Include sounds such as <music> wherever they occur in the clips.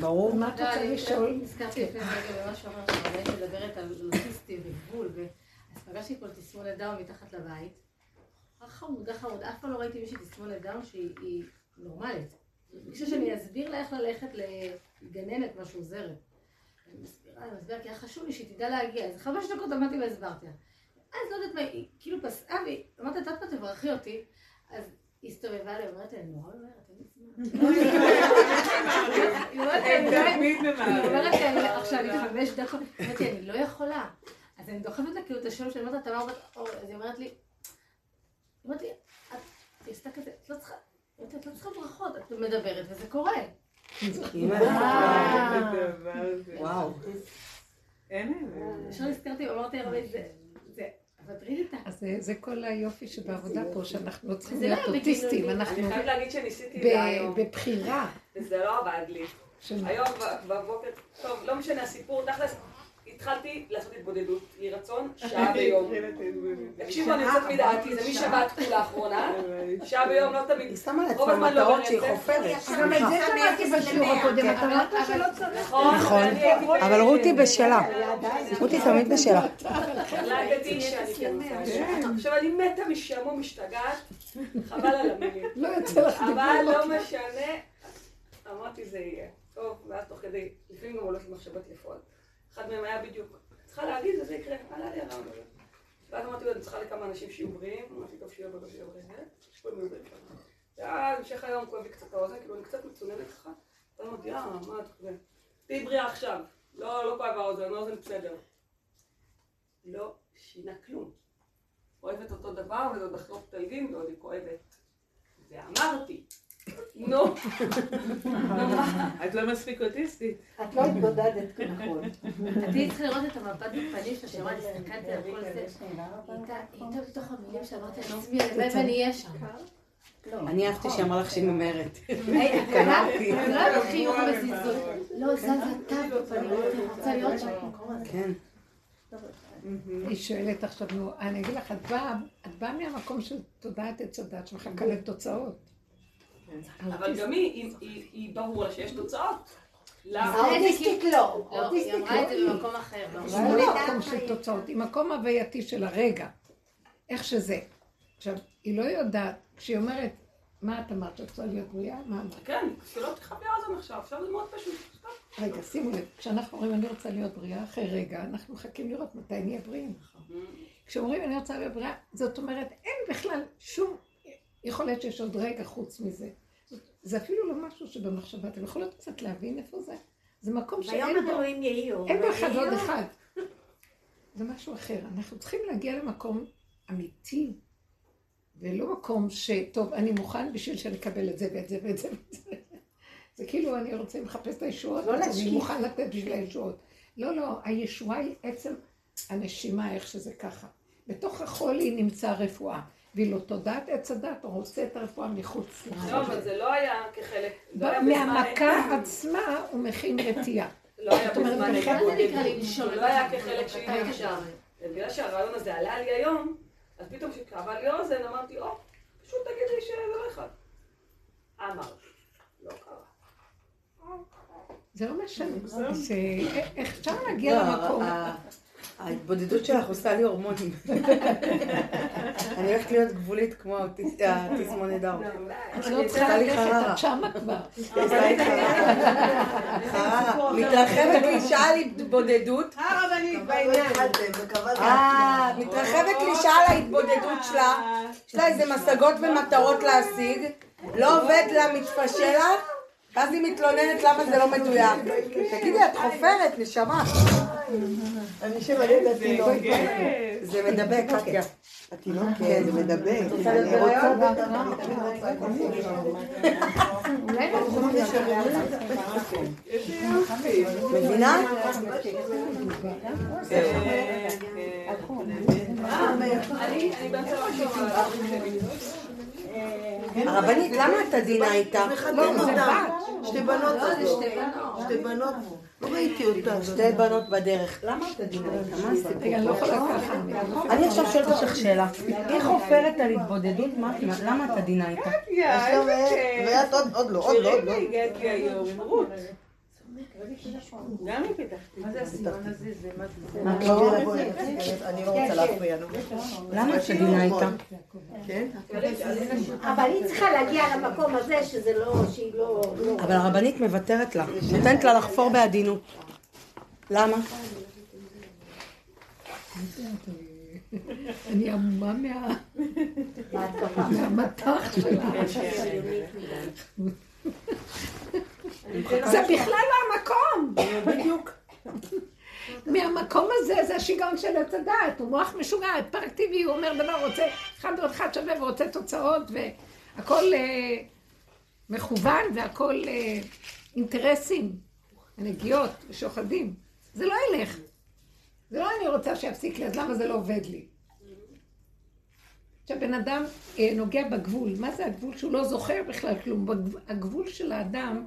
ברור. מה את רוצה לשאול? הזכרתי לפני רגע במה שאמרת, שהרבנית מדברת על אוטיסטים וגבול, אז פגשתי פה תסמונת דאון מתחת לבית. חמודה חמודה, אף פעם לא ראיתי מישהי תסמונת דאון שהיא נורמלית. ביקשה שאני אסביר לה איך ללכת לגננת משהו עוזרת. אני מסבירה, אני מסבירה, כי היה חשוב לי שהיא תדע להגיע. אז חמש דקות עמדתי והסברתי לה. אז לא יודעת מה, היא כאילו פסעה, והיא אמרת, את מה, תברכי אותי. אז היא הסתובבה לי, אומרת לי, אני נורא אומרת, אין עכשיו, אני חמש דקות, אני לא יכולה. אז אני דוחפת לה כאילו את השם שלי, אמרת, אור, אז היא אומרת לי, היא אומרת לי, את עשתה כזה, את לא צריכה, את לא צריכה ברכות, את מדברת וזה קורה. וואו. עכשיו נזכרתי, אמרתי הרבה, אז זה כל היופי שבעבודה פה, שאנחנו לא צריכים זה לא להיות אוטיסטים. אנחנו זה בבחירה. וזה לא עבד לי. היום בבוקר, טוב, לא משנה, הסיפור, תכלס, התחלתי לעשות התבודדות, יהי רצון, <laughs> שעה ביום. תקשיבו, אני יוצאת מדעתי, זה משבת כולה האחרונה, שעה ביום, לא תמיד, היא שמה לעצמה לא מטרות שהיא. חופרת. גם את זה שמעתי בשיעור הקודם, אתה אמרת שלא צריך. נכון, נכון. אבל רותי בשלה. רותי תמיד בשלה. החלטתי שאני כן את זה. עכשיו אני מתה משעמום, משתגעת, חבל על המילים. לא יוצא לך אבל. לא משנה, אמרתי זה יהיה. טוב, ואז תוך כדי, לפעמים גם הולך עם מחשבות יפות. אחד מהם היה בדיוק, צריכה להגיד וזה יקרה, עלה לי הרעיון הזה. ואז אמרתי לו, אני צריכה לכמה אנשים שיהיו בריאים, אמרתי, טוב, שיהיו בריאים, שיהיו בריאים, יש פה בריאים שם. ואז המשך היום כואב לי קצת האוזן, כאילו אני קצת מצוננת ככה. אז אמרתי, אה, מה את כזה? תהיי בריאה עכשיו. לא, לא כואב האוזן, האוזן בסדר. לא שינה כלום. אוהבת אותו דבר, וזה עוד אחרי פטלגין, ועוד היא כואבת. ואמרתי, נו? את לא מספיק אוטיסטית. את לא התבודדת נכון. עתיד צריכה לראות את המבט בפנים שלה, שאמרה לי, הסתכלתי על כל זה, היא הייתה בתוך המילים שאמרתי לעצמי, הלוואי ואני אהיה שם. אני אהבתי שאמרה לך שהיא ממהרת. קלטתי. לא היה חיוך וזלזול. לא, זזה תו בפנים, אני רוצה להיות שם במקום הזה. כן. היא שואלת עכשיו, נו, אני אגיד לך, את באה את באה מהמקום של תודעת עץ הדת שמחכה לתוצאות. אבל גם היא, היא- ברור לה שיש תוצאות. האוטיסטית לא. לא, היא אמרה את זה לא. במקום אחר. זה לא מקום של תוצאות, היא מקום הווייתי של הרגע, איך שזה. עכשיו, היא לא יודעת, כשהיא אומרת, מה את אמרת, שאת רוצה להיות בריאה? מה אמרת? כן, שלא תכבי האוזן עכשיו, עכשיו זה מאוד פשוט. רגע, שימו לב, כשאנחנו אומרים אני רוצה להיות בריאה, אחרי רגע, אנחנו מחכים לראות מתי נהיה בריאים. כשאומרים אני רוצה להיות בריאה, זאת אומרת, אין בכלל שום, יכול להיות שיש עוד רגע חוץ מזה. זה אפילו לא משהו שבמחשבה, אתם יכולות קצת להבין איפה זה? זה מקום שאין בו. אין בו אחד. ועוד אחד. זה משהו אחר. אנחנו צריכים להגיע למקום אמיתי, ולא מקום שטוב, אני מוכן בשביל שנקבל את זה ואת זה ואת זה ואת זה. זה כאילו אני רוצה לחפש את הישועות, לא אז אני. מוכן לתת בשביל הישועות. לא, לא, הישועה היא עצם הנשימה, איך שזה ככה. בתוך החולי נמצא רפואה. ואילו תודעת עץ הדת, הוא עושה את הרפואה מחוץ לא, לחולי. אבל זה לא היה כחלק, לא. מהמכה עצמה הוא מכין רתיעה. לא היה בזמן ההתבודדות. לא היה כחלק שהיא. אפשר? ובגלל שהרעיון הזה עלה לי היום, אז פתאום כשכאבה לי האוזן, אמרתי, או, פשוט תגידי שזה לא אחד. אמר, לא קרה. זה לא משנה. זה- איך אפשר להגיע לא, למקום? ההתבודדות שלך עושה לי הורמונים. <laughs> אני הולכת להיות גבולית כמו התסמונת דאון. את לא צריכה ללכת. את שמה כבר. עושה לי חררה. חררה. מתרחבת לי שעה להתבודדות. הרבנית אה, מתרחבת לי שעה להתבודדות שלה. יש לה איזה משגות ומטרות להשיג. לא עובד לה, מתפשל לה. ואז היא מתלוננת למה זה לא מדויק. תגידי, את חופרת, נשמה. אני שמעתי את התינוק. זה מדבק, קטיה. התינוק, כן, זה מדבק. אני רוצה מבינה? הדברים שלי. הרבנית, למה את עדינה איתה? לא, בת. שתי בנות לא. שתי בנות. לא ראיתי אותה. שתי בנות בדרך. למה את עדינה איתה? מה הסיפור? רגע, אני לא יכולה ככה. אני- אני עכשיו שואלת אותך שאלה. איך עופרת על התבודדות? מה- למה את עדינה איתה? ואת עוד עוד לא, עוד לא, עוד לא. הגעתי היום עם רות. גם מה זה הסימן הזה? זה מה זה? מה את לא- אני לא רוצה להפריע, נו. למה את עדינה איתה? כן? אבל היא צריכה להגיע למקום הזה שזה לא, שהיא לא... לא- אבל הרבנית מוותרת לה, נותנת לה לחפור בעדינות. למה? אני עמומה מה- מהמטח שלה. זה בכלל לא המקום. <laughs> בדיוק. מהמקום הזה זה השיגעון של עץ הדעת, הוא מוח משוגע, היפראקטיבי, הוא אומר דבר, רוצה אחד ועוד אחד שווה ורוצה תוצאות והכל אה, מכוון והכל אה, אינטרסים, נגיעות ושוחדים. זה לא ילך. זה לא אני רוצה שיפסיק לי, אז למה זה לא עובד לי? עכשיו, בן אדם אה, נוגע בגבול. מה זה הגבול? שהוא לא זוכר בכלל כלום. הגבול של האדם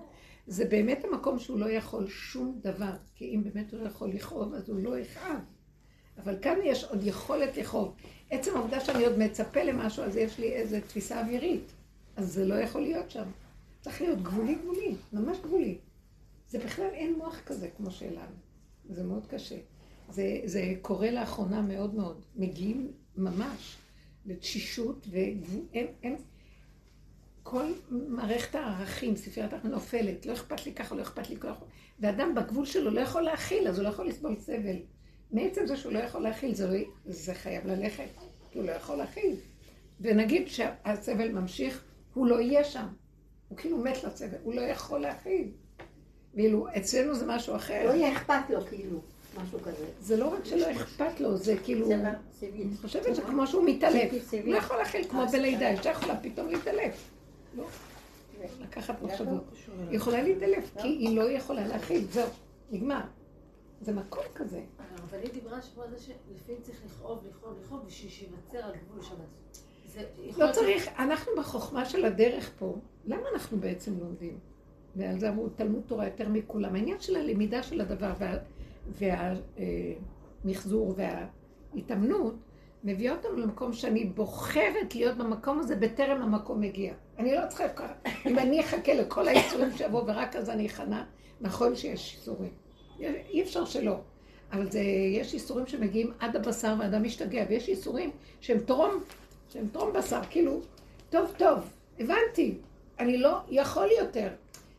זה באמת המקום שהוא לא יכול שום דבר. כי אם באמת הוא לא יכול לכאוב, אז הוא לא יכאב. אבל כאן יש עוד יכולת לכאוב. עצם העובדה שאני עוד מצפה למשהו, אז יש לי איזו תפיסה אווירית. אז זה לא יכול להיות שם. צריך להיות גבולי גבולי, ממש גבולי. זה בכלל אין מוח כזה כמו שלנו. זה מאוד קשה. זה, זה קורה לאחרונה מאוד מאוד. מגיעים ממש לתשישות, הם, כל מערכת הערכים, ספריית הערכים נופלת, לא אכפת לי ככה, לא אכפת לי ככה. ואדם בגבול שלו לא יכול להכיל, אז הוא לא יכול לסבול סבל. מעצם זה שהוא לא יכול להכיל, זה, לא, זה חייב ללכת, כי הוא לא יכול להכיל. ונגיד שהסבל ממשיך, הוא לא יהיה שם. הוא כאילו מת לסבל, הוא לא יכול להכיל. ואילו אצלנו זה משהו אחר. לא יהיה אכפת לו כאילו, משהו כזה. זה לא רק שלא אכפת לו, זה כאילו... אני חושבת שכמו שהוא מתעלף. הוא לא יכול להכיל כמו בלידה, אישה יכולה פתאום להתעלף. לא. לקחת מחשבות. היא יכולה להתעלף, כי היא לא יכולה להכיל, זהו, נגמר. זה מקום כזה. הרבנית דיברה השבוע על זה שלפעמים צריך לכאוב, לכאוב, לכאוב, בשביל שייווצר הגבול שם. לא צריך, אנחנו בחוכמה של הדרך פה, למה אנחנו בעצם לומדים? ועל זה אמרו תלמוד תורה יותר מכולם. העניין של הלמידה של הדבר והמחזור וההתאמנות מביא אותנו למקום שאני בוחרת להיות במקום הזה בטרם המקום מגיע. אני לא צריכה ככה. אם אני אחכה לכל האיסורים שיבואו ורק אז אני אכנה, נכון שיש איסורים. אי אפשר שלא. אבל זה, יש איסורים שמגיעים עד הבשר ואדם משתגע, ויש איסורים שהם טרום, שהם טרום בשר, כאילו, טוב, טוב, הבנתי, אני לא יכול יותר.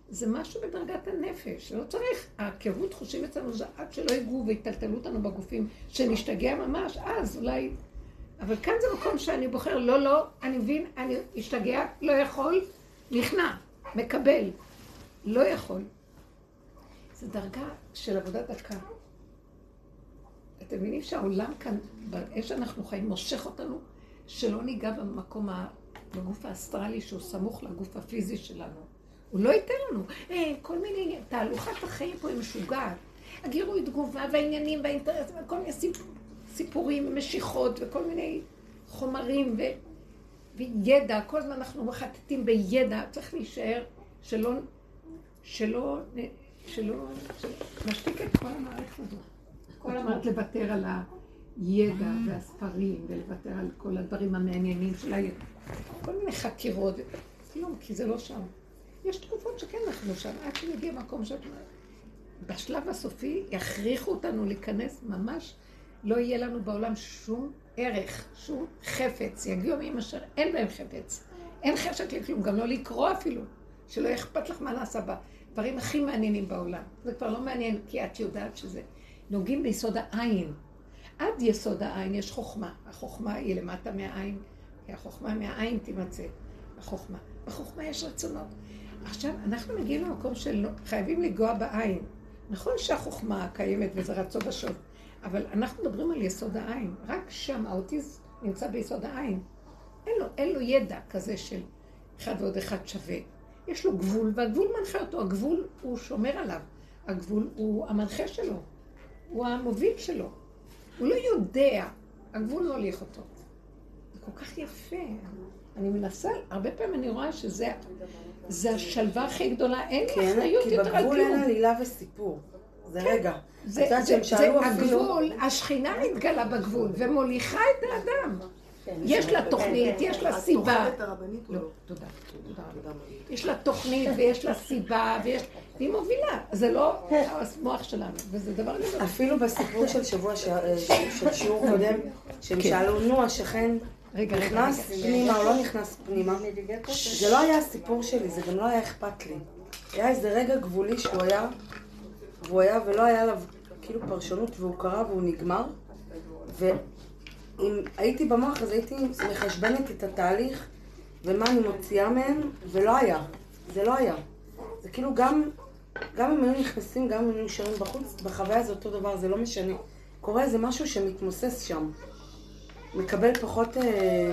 זה משהו בדרגת הנפש, לא צריך. הקהות חושים אצלנו זה עד שלא יגעו ויטלטלו אותנו בגופים, שנשתגע ממש, אז אולי... אבל כאן זה מקום שאני בוחר, לא, לא, אני מבין, אני אשתגע, לא יכול, נכנע, מקבל, לא יכול. זו דרגה של עבודת דקה. אתם מבינים שהעולם כאן, באש שאנחנו חיים, מושך אותנו, שלא ניגע במקום. בגוף האסטרלי שהוא סמוך לגוף הפיזי שלנו. הוא לא ייתן לנו. אה, כל מיני, תהלוכת החיים פה היא משוגעת. הגירוי תגובה והעניינים והאינטרסים וכל מיני סיפ... סיפורים ומשיכות וכל מיני חומרים ו... וידע. כל הזמן אנחנו מחטטים בידע. צריך להישאר שלא, שלא, שלא, שלא נשתיק את כל המערכת הזאת. כל הזמן לוותר על הידע והספרים ולוותר על כל הדברים המעניינים של הידע. כל מיני חקירות. כלום, כי זה לא שם. יש תקופות שכן אנחנו שם, עד שנגיע מקום שאת אומרת. בשלב הסופי יכריחו אותנו להיכנס ממש, לא יהיה לנו בעולם שום ערך, שום חפץ. יגיעו ימים אשר אין בהם חפץ. אין חשק לכלום, גם לא לקרוא אפילו. שלא אכפת לך מה נעשה בדברים הכי מעניינים בעולם. זה כבר לא מעניין, כי את יודעת שזה. נוגעים ביסוד העין. עד יסוד העין יש חוכמה. החוכמה היא למטה מהעין, כי החוכמה מהעין תימצא. החוכמה. בחוכמה יש רצונות. עכשיו, אנחנו מגיעים למקום של חייבים לנגוע בעין. נכון שהחוכמה קיימת וזה רצון בשוד, אבל אנחנו מדברים על יסוד העין. רק שם האוטיזם נמצא ביסוד העין. אין לו, אין לו ידע כזה של אחד ועוד אחד שווה. יש לו גבול, והגבול מנחה אותו. הגבול, הוא שומר עליו. הגבול הוא המנחה שלו. הוא המוביל שלו. הוא לא יודע. הגבול לא הוליך אותו. זה כל כך יפה. אני מנסה, הרבה פעמים אני רואה שזה זה השלווה הכי גדולה, אין לי כן, אחריות כי יותר על בגבול אין כלום. עלילה וסיפור. זה רגע. זה, זה, זה שאלו אפילו... הגבול, השכינה מתגלה בגבול ומוליכה את האדם. יש לה תוכנית, יש לה סיבה. את הרבנית או לא? תודה. יש לה תוכנית ויש לה סיבה, ויש... והיא מובילה. זה לא המוח שלנו, וזה דבר גדול. אפילו בסיפור של שבוע, ש- של שיעור קודם, שהם כן. שאלו, נו, השכן נכנס. פנימה או לא נכנס פנימה? זה לא היה הסיפור שלי, זה גם לא היה אכפת לי. היה איזה רגע גבולי שהוא היה, והוא היה ולא היה עליו כאילו פרשנות, והוא קרה והוא נגמר. ואם הייתי במוח אז הייתי מחשבנת את התהליך ומה אני מוציאה מהם, ולא היה. זה לא היה. זה כאילו גם, גם אם היו נכנסים, גם אם היו נשארים בחוץ, בחוויה זה אותו דבר, זה לא משנה. קורה איזה משהו שמתמוסס שם. מקבל פחות... אה,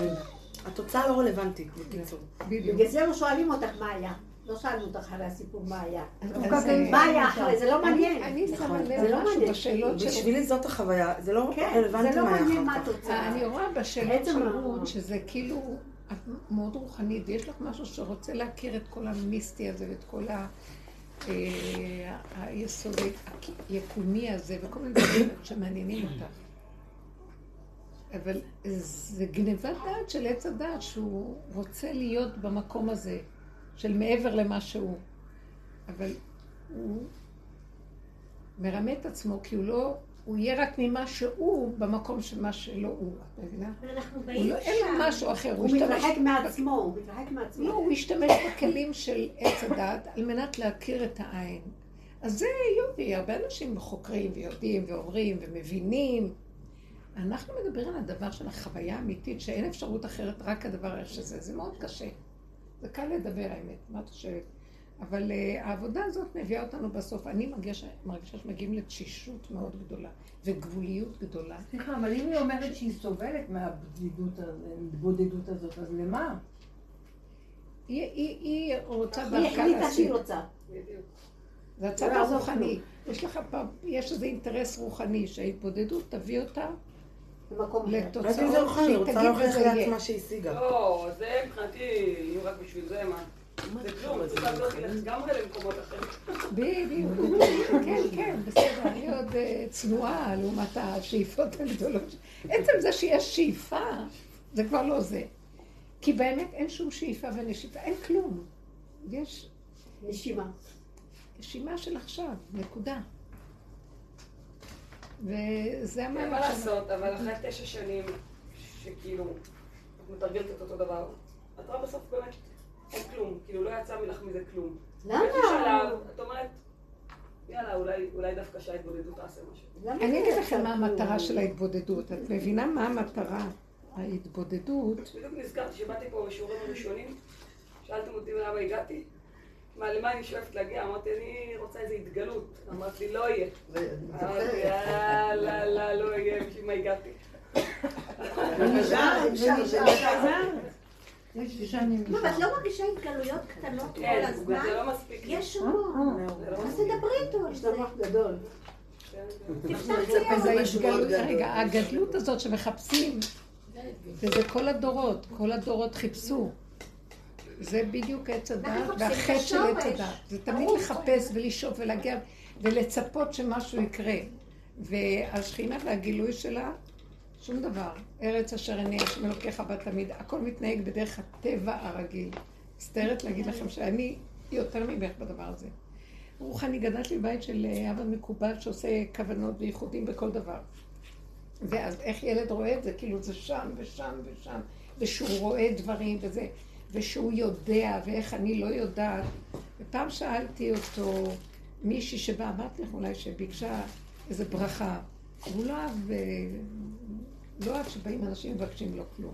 התוצאה לא רלוונטית, בקיצור. בגלל זה לא שואלים אותך מה היה. לא שאלנו אותך על הסיפור מה היה. אז, מה היה אחרי? זה לא מעניין. אני שמה זה לב לא משהו מעניין. בשבילי זאת החוויה, זה לא כן, רלוונטי זה לא מה היה אחר כך. התוצאה. אני רואה בשאלות של ה- רות, שזה כאילו, את מאוד רוחנית, ויש לך משהו שרוצה להכיר את כל המיסטי הזה ואת כל ה... אה, היסוד היקומי הזה, וכל מיני דברים <coughs> שמעניינים אותך. אבל זה גניבת דעת של עץ הדעת, שהוא רוצה להיות במקום הזה, של מעבר למה שהוא. אבל הוא מרמה את עצמו, כי הוא לא, הוא יהיה רק ממה שהוא במקום של מה שלא הוא, את מבינה? הוא לא, אין לו. משהו אחר, הוא ישתמש- מתרחק מעצמו, הוא מתרחק מעצמו. לא, הוא ישתמש בכלים של עץ הדת על מנת להכיר את העין. אז זה יופי, הרבה אנשים חוקרים ויודעים ואומרים ומבינים. אנחנו מדברים על הדבר של החוויה האמיתית, שאין אפשרות אחרת, רק הדבר איך שזה. זה מאוד קשה. זה קל לדבר, האמת, מה את חושבת? אבל uh, העבודה הזאת מביאה אותנו בסוף. אני מרגישה, מרגישה שמגיעים לתשישות מאוד גדולה, וגבוליות גדולה. סליחה, אבל אם היא אומרת שהיא סובלת מהבדידות הזאת, מהבודדות הזאת, אז למה? היא, היא, היא רוצה היא דרכה החליטה להשיג. שהיא רוצה. בדיוק. זה הצד לא יעזור הרוחני. יש לך פעם, יש איזה אינטרס רוחני שההתבודדות תביא אותה במקום אחר. זה לתוצאות שהיא רוצה תגיד להוכיח וזה יהיה. לעצמה שהשיגה. לא, זה מבחינתי, אם רק בשביל זה, מה? זה כלום, את צריכה להיות לגמרי למקומות אחרים. בדיוק. <laughs> כן, כן, בסדר, אני עוד אה, צנועה לעומת השאיפות הגדולות. עצם זה שיש שאיפה, זה כבר לא זה. כי באמת אין שום שאיפה ונשיפה, אין כלום. יש נשימה. נשימה של עכשיו, נקודה. וזה אין מה המהלך שלנו. לעשות, אבל אחרי תשע שנים, שכאילו, את מתרגלת את אותו דבר, את רואה בסוף באמת, אין כלום, כאילו לא יצא לך מזה כלום. למה? את אומרת, יאללה, אולי, אולי דווקא שההתבודדות תעשה משהו. אני אגיד לכם מה? המטרה של ההתבודדות. את מבינה מה המטרה? ההתבודדות, בדיוק נזכרתי שבאתי פה בשיעורים הראשונים, שאלתם אותי למה הגעתי. מה, למה אני שואפת להגיע? אמרתי, אני רוצה איזו התגלות. אמרת לי, לא יהיה. אמרתי, יאללה, לא, לא יהיה, בשביל מה הגעתי. נשאר, נשאר. יש לא, ואת לא מרגישה התגלויות קטנות כל כן, הזמן? זה לא מספיק. יש המון. זה לא אז מספיק. תדברי איתו על זה. כן, אז מאוד ההתגלות, גדול. רגע, הגדלות הזאת שמחפשים, וזה כל הדורות, כל הדורות חיפשו. זה בדיוק עץ מחפשים והחטא של עץ. הדת. זה תמיד. לחפש ולשאוף ולהגיע ולצפות שמשהו יקרה. והשכינה והגילוי שלה, שום דבר. ארץ אשר עיני השם אלוקיך בה תמיד, הכל מתנהג בדרך הטבע הרגיל. מצטערת להגיד לכם שאני יותר ממך בדבר הזה. רוחני גדלתי בבית של אה, אבא מקובל שעושה כוונות וייחודים בכל דבר. ואז איך ילד רואה את זה? כאילו זה שם ושם ושם, ושהוא רואה דברים וזה, ושהוא יודע, ואיך אני לא יודעת. ופעם שאלתי אותו, מישהי שבאה, אמרתי לך אולי שביקשה איזה ברכה, והוא לא אהב, אה, לא אהב שבאים אנשים ומבקשים לו כלום.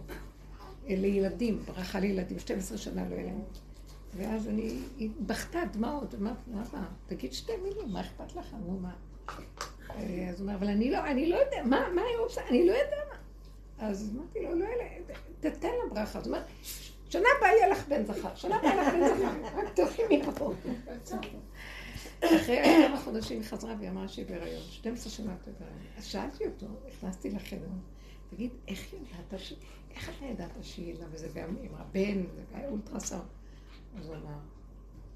אה, לילדים, ברכה לילדים, 12 שנה לא להם. ואז אני, היא בכתה דמעות, אמרתי, למה? תגיד שתי מילים, מה אכפת לך? נו, מה? אה, אז הוא אומר, אבל אני לא, אני לא יודע, מה, מה היא רוצה? אני לא יודע מה. אז אמרתי לו, לא, תתן לה ברכה. אז הוא אומר, שנה הבאה יהיה לך בן זכר, שנה הבאה יהיה לך בן זכר, רק תלכי מפה. אחרי כמה חודשים היא חזרה והיא אמרה שהיא בהיריון, 12 שנה הייתה בהיריון. אז שאלתי אותו, נכנסתי לחדר, תגיד, איך ידעת ש... איך אתה ידעת שהיא לה וזה גם עם הבן, זה היה אולטרסאונד. אז הוא אמר,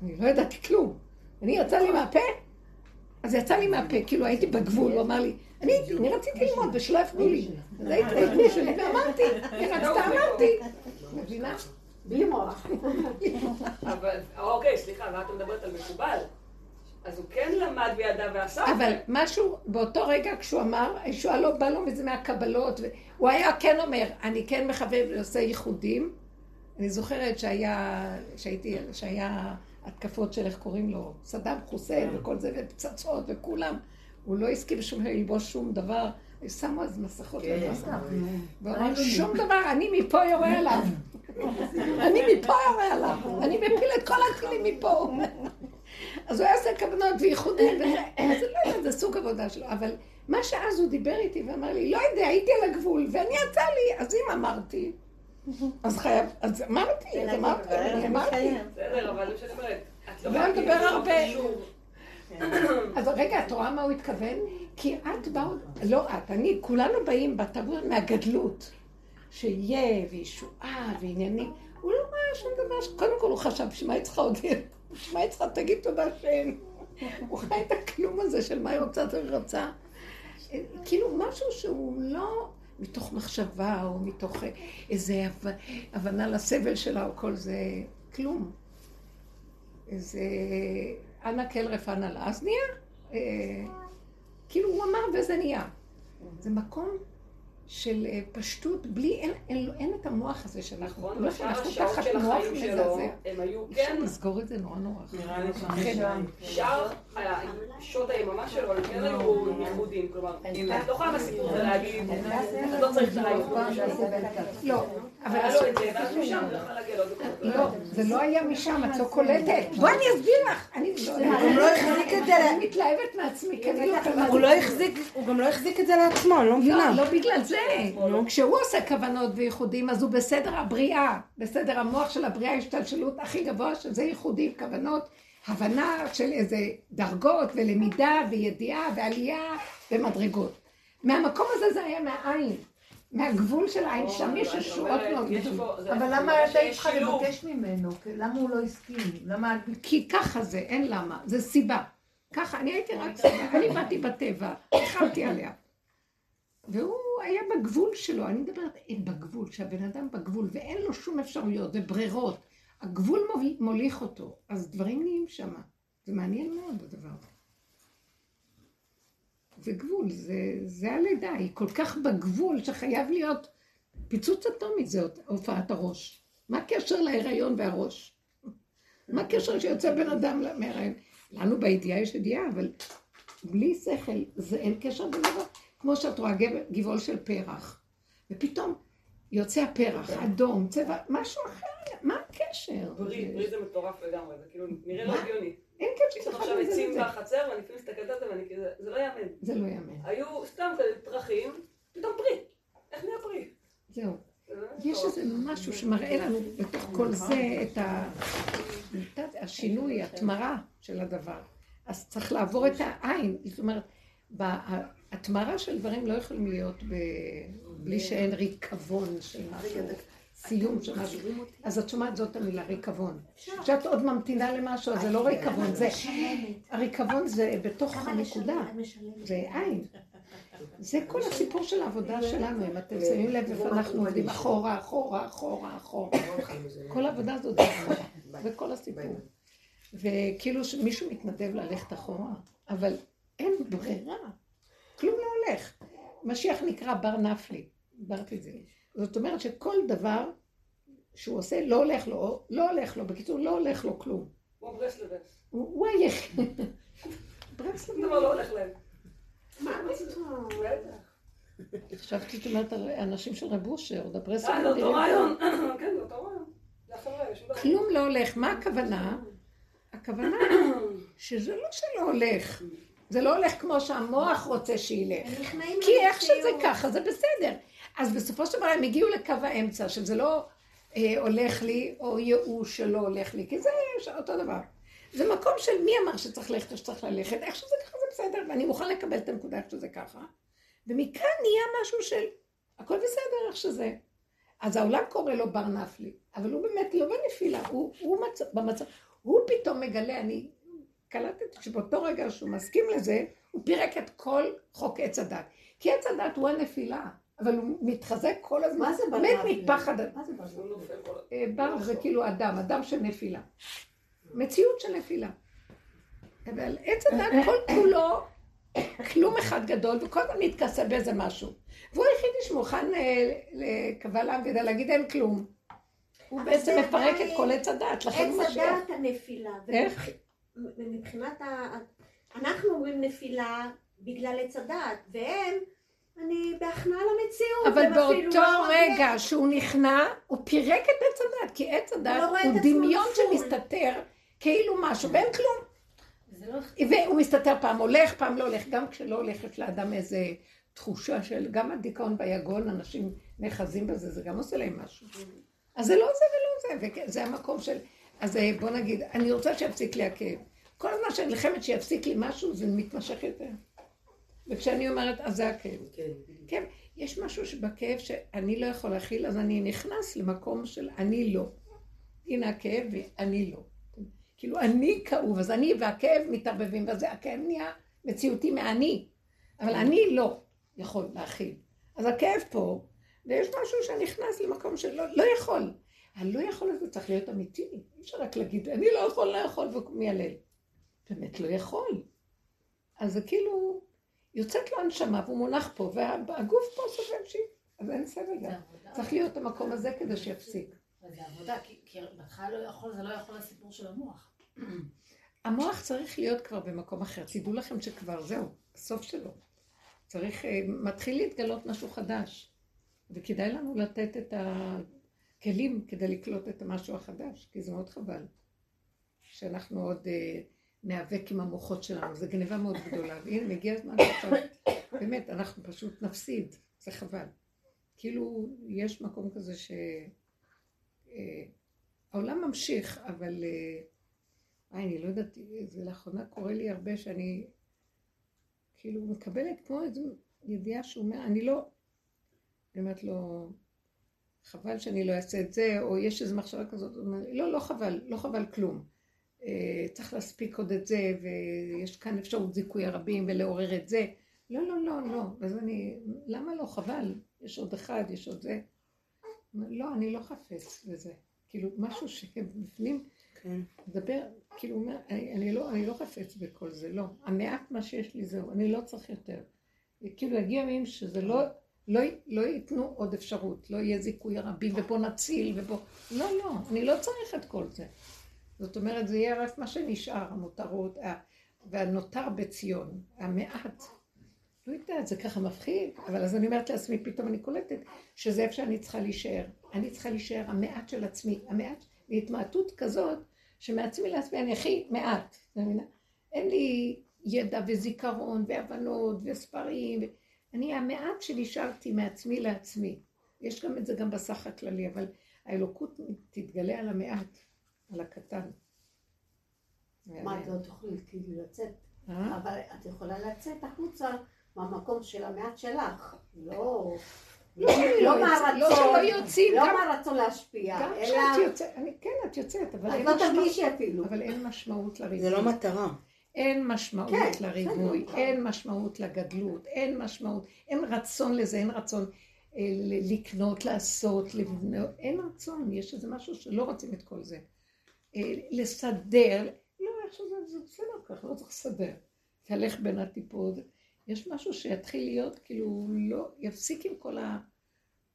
אני לא ידעתי כלום. אני יצא לי מהפה, אז יצא לי מהפה, כאילו הייתי בגבול, הוא אמר לי, אני רציתי ללמוד ושלא יפנו לי. הייתי בגבול שלי ואמרתי, אני רצתה אמרתי. מבינה? בלי מוח. אבל, אוקיי, סליחה, ואת מדברת על מקובל. אז הוא כן למד וידע ועשה. אבל משהו, באותו רגע כשהוא אמר, הישועה לא בא לו מזה מהקבלות, הוא היה כן אומר, אני כן מחבב ועושה ייחודים. אני זוכרת שהיה, שהייתי, שהיה התקפות של איך קוראים לו, סדאם חוסיין וכל זה, ופצצות וכולם. הוא לא הסכים שום ללבוש שום דבר. שמו אז מסכות לבנות. והוא אמר, שום דבר, אני מפה יורה <laughs> עליו. אני מפה יורה עליו. אני מפיל את כל הטילים מפה. <laughs> אז הוא היה עושה כוונות וייחודים, וזה לא יודע, זה סוג עבודה שלו. אבל מה שאז הוא דיבר איתי ואמר לי, לא יודע, הייתי על הגבול, ואני יצא לי, אז אם אמרתי, אז חייב, אז אמרתי, אז אמרתי, אני אמרתי. בסדר, אבל זה שאני אומרת, את לא לא מדבר הרבה. קשור. <clears throat> אז רגע, את רואה מה הוא התכוון? כי את באה, לא את, אני, כולנו באים בתרבות מהגדלות. שיהיה, וישועה, ועניינים. הוא לא ראה שום דבר, קודם כל הוא חשב, בשביל מה היא צריכה עוד... בשביל מה היא צריכה, תגיד תודה שאין. הוא חי את הכלום הזה של מה היא רוצה, הוא רצה. כאילו משהו שהוא לא מתוך מחשבה, או מתוך איזה הבנה, לסבל שלה, או כל זה, כלום. איזה אנא כל רפא נא לה, אז נהיה. כאילו הוא אמר וזה נהיה. זה מקום של אה, פשטות, בלי, אין, אין, אין את המוח הזה שאנחנו, נכון, לא שאנחנו תחת של מוח מזעזע. הם היו אפשר כן, לסגור את זה נורא נורא. נראה לי כן. שם. שאר שעות היממה שלו, הם כן היו ייחודיים, כלומר, את לא יכולה בסיפור הזה להגיד, את לא צריך הרעיון. לא, אבל היה לו את זה, ואז משם הוא יכול להגיע. לא, זה לא היה משם, את לא קולטת. בואי אני אסביר לך. אני לא- לא החזיק את זה, אני מתלהבת מעצמי, לא. הוא לא גם לא החזיק את זה לעצמו, אני לא לא, מבינה. לא בגלל זה. כשהוא עושה כוונות וייחודים, אז הוא בסדר הבריאה, בסדר המוח של הבריאה, השתלשלות הכי גבוה, שזה ייחודים, כוונות, הבנה של איזה דרגות ולמידה וידיעה ועלייה ומדרגות. מהמקום הזה זה היה מהעין, מהגבול של העין, שם יש ישועות מאוד גדולות. זה- אבל זה למה אומר היית צריכה. לבקש ממנו? למה הוא לא הסכים? למה את... כי ככה זה, אין למה, זה סיבה. ככה, אני הייתי רק סיבה, אני באתי בטבע, ריחמתי עליה. והוא היה בגבול שלו, אני מדברת בגבול, שהבן אדם בגבול, ואין לו שום אפשרויות וברירות. הגבול מוליך- אותו, אז דברים נהיים שם. זה מעניין מאוד הדבר הזה. זה גבול, זה, זה הלידה, היא כל כך בגבול שחייב להיות פיצוץ אטומי, זה הופעת הראש. מה הקשר להיריון והראש? מה הקשר שיוצא בן אדם מההיריון? לנו בידיעה יש ידיעה, אבל בלי שכל, זה אין קשר בין דבר. כמו שאת רואה גב- גבעול של פרח, ופתאום יוצא הפרח, אדום, צבע, משהו אחר, מה הקשר? בריא, בריא זה מטורף לגמרי, זה כאילו נראה לא? הגיוני. אין יש קשר לך אחד עכשיו עצים. בחצר, ואני לפעמים מסתכלת על זה ואני כזה, זה לא יאמן. זה לא יאמן. היו סתם כאלה פרחים, פתאום פרי. איך נהיה פרי? זהו. זה באמת יש. איזה משהו שמראה לנו בתוך כל זה את השינוי, התמרה של הדבר. אז צריך לעבור את העין. זאת אומרת, ההתמרה של דברים לא יכולים להיות. בלי שאין ריקבון של משהו, סיום של משהו. אז את שומעת זאת המילה ריקבון. כשאת עוד ממתינה למשהו, אז זה לא ריקבון, זה... הריקבון זה בתוך הנקודה, זה עין. זה כל הסיפור של העבודה שלנו, אם אתם שמים לב איפה אנחנו עובדים. אחורה, אחורה, אחורה, אחורה. כל העבודה הזאת זה אחורה, זה כל הסיפור. וכאילו מישהו מתנדב ללכת אחורה, אבל אין ברירה, כלום לא הולך. משיח נקרא בר נפלי, דיברתי את זה. זאת אומרת שכל דבר שהוא עושה לא הולך לו, לא הולך לו, בקיצור לא הולך לו כלום. כמו ברסלבס. הוא היחיד. ברסלב שום דבר לא הולך להם. מה פתאום? בטח. חשבתי שאת אומרת על אנשים של רב אושר, דברי אה, זה אותו רעיון. <coughs> כן, זה אותו רעיון. כלום לא הולך. מה הכוונה? הכוונה <coughs> שזה לא שלא הולך. זה לא הולך כמו שהמוח רוצה שילך. כי איך שזה. ככה, זה בסדר. אז בסופו של דבר הם הגיעו לקו האמצע, שזה לא אה, הולך לי, או ייאוש שלא הולך לי, כי זה אותו דבר. זה מקום של מי אמר שצריך ללכת או שצריך ללכת, איך שזה ככה זה בסדר, ואני מוכן לקבל את הנקודה איך שזה ככה. ומכאן נהיה משהו של הכל בסדר איך שזה. אז העולם קורא לו בר נפלי, אבל הוא באמת לא בנפילה, הוא, הוא מצ... במצב, הוא פתאום מגלה, אני קלטתי שבאותו רגע שהוא מסכים לזה, הוא פירק את כל חוק עץ הדת. כי עץ הדת הוא הנפילה, אבל הוא מתחזק כל הזמן, מה זה בר מת? מפחד. מה זה כל אה, בר זה כאילו אדם, אדם של נפילה. מציאות של נפילה. אבל עץ הדת כל כולו כלום אחד גדול, וכל הזמן מתכסה באיזה משהו. והוא היחידי שמוכן אה, לקבל עם כדי להגיד אין כלום. הוא בעצם מפרק את כל עץ הדת, לכן הוא עץ משיח. הדעת הנפילה. איך? מבחינת ה... אנחנו אומרים נפילה בגלל עץ הדעת, והם, אני בהכנעה למציאות. אבל באותו לא רגע שהוא נכנע, הוא פירק את עץ הדת, כי עץ לא הדת רואה את הוא דמיון. שמסתתר כאילו משהו, ואין כלום. זה לא... והוא מסתתר פעם הולך, פעם לא הולך, גם כשלא הולך יש לאדם איזה תחושה של, גם הדיכאון ביגון, אנשים נאחזים בזה, זה גם עושה להם משהו. אז זה לא זה ולא זה, וזה המקום של, אז אה, בוא נגיד, אני רוצה שיפסיק לי הכאב. כל הזמן שאני נלחמת שיפסיק לי משהו, זה מתמשך יותר. וכשאני אומרת, אז זה הכאב. כן, יש משהו שבכאב שאני לא יכול להכיל, אז אני נכנס למקום של אני לא. הנה הכאב ואני לא. כאילו אני כאוב, אז אני והכאב מתערבבים בזה, הכאב נהיה מציאותי מאני, אבל אני לא יכול להכיל. אז הכאב פה, ויש משהו שנכנס למקום שלא לא יכול. הלא יכול הזה צריך להיות אמיתי, אי אפשר רק להגיד, אני לא יכול, לא יכול, ומיילל. באמת לא יכול. אז זה כאילו, יוצאת לו הנשמה והוא מונח פה, והגוף פה סובל שיט, אז אין סבל גם. צריך להיות המקום הזה כדי שיפסיק. זה עבודה, כי- בהתחלה לא יכול, זה לא יכול לסיפור של המוח. המוח צריך להיות כבר במקום אחר. תדעו לכם שכבר זהו, הסוף שלו. צריך, אה, מתחיל להתגלות משהו חדש. וכדאי לנו לתת את הכלים כדי לקלוט את המשהו החדש, כי זה מאוד חבל. שאנחנו עוד אה, ניאבק עם המוחות שלנו, זו גניבה מאוד גדולה. והנה, מגיע הזמן עכשיו, באמת, אנחנו פשוט נפסיד, זה חבל. כאילו, יש מקום כזה ש... אה, העולם ממשיך, אבל... אה, אני לא יודעת, זה לאחרונה קורה לי הרבה שאני כאילו מקבלת כמו איזו ידיעה שהוא אומר, אני לא, אני אומרת לו, חבל שאני לא אעשה את זה, או יש איזו מחשבה כזאת, לא, לא חבל, לא חבל כלום. אה, צריך להספיק עוד את זה, ויש כאן אפשרות זיכוי הרבים ולעורר את זה. לא, לא, לא, לא. אז אני, למה לא? חבל. יש עוד אחד, יש עוד זה. לא, אני לא חפץ בזה. כאילו, משהו שבפנים כן. מדבר, כאילו, אומר, אני, אני, לא, אני לא חפץ בכל זה, לא. המעט מה שיש לי זהו, אני לא צריך יותר. כאילו, יגיע ימים שזה לא, לא, לא ייתנו עוד אפשרות, לא יהיה זיכוי הרבים, ובוא נציל, ובוא... לא, לא, אני לא צריך את כל זה. זאת אומרת, זה יהיה רק מה שנשאר, המותרות, והנותר בציון, המעט. לא יודעת, זה ככה מפחיד, אבל אז אני אומרת לעצמי, פתאום אני קולטת שזה איפה שאני צריכה להישאר. אני צריכה להישאר המעט של עצמי, המעט, להתמעטות כזאת, שמעצמי לעצמי אני הכי מעט? אין לי ידע וזיכרון והבנות וספרים, אני המעט שנשארתי מעצמי לעצמי. יש גם את זה גם בסך הכללי, אבל האלוקות תתגלה על המעט, על הקטן. מה, את לא תוכלי כאילו לצאת? אה? אבל את יכולה לצאת החוצה מהמקום של המעט שלך. לא... לא, שאני לא לא לא מהרצון להשפיע, גם אלא... כשאת יוצאת, אני- כן, את יוצאת, אבל את אין לא משמעות- תרגישי אפילו. אבל אין משמעות לריבוי. זה לא מטרה. אין משמעות כן, לריבוי, בסדר. אין משמעות לגדלות, אין משמעות, אין רצון לזה, אין רצון אה, ל- לקנות, לעשות, לבנות, אין רצון, יש איזה משהו שלא רוצים את כל זה. אה, לסדר, לא, איך שזה, זה בסדר ככה, לא צריך לסדר. תהלך בין הטיפות, יש משהו שיתחיל להיות, כאילו, לא, יפסיק עם כל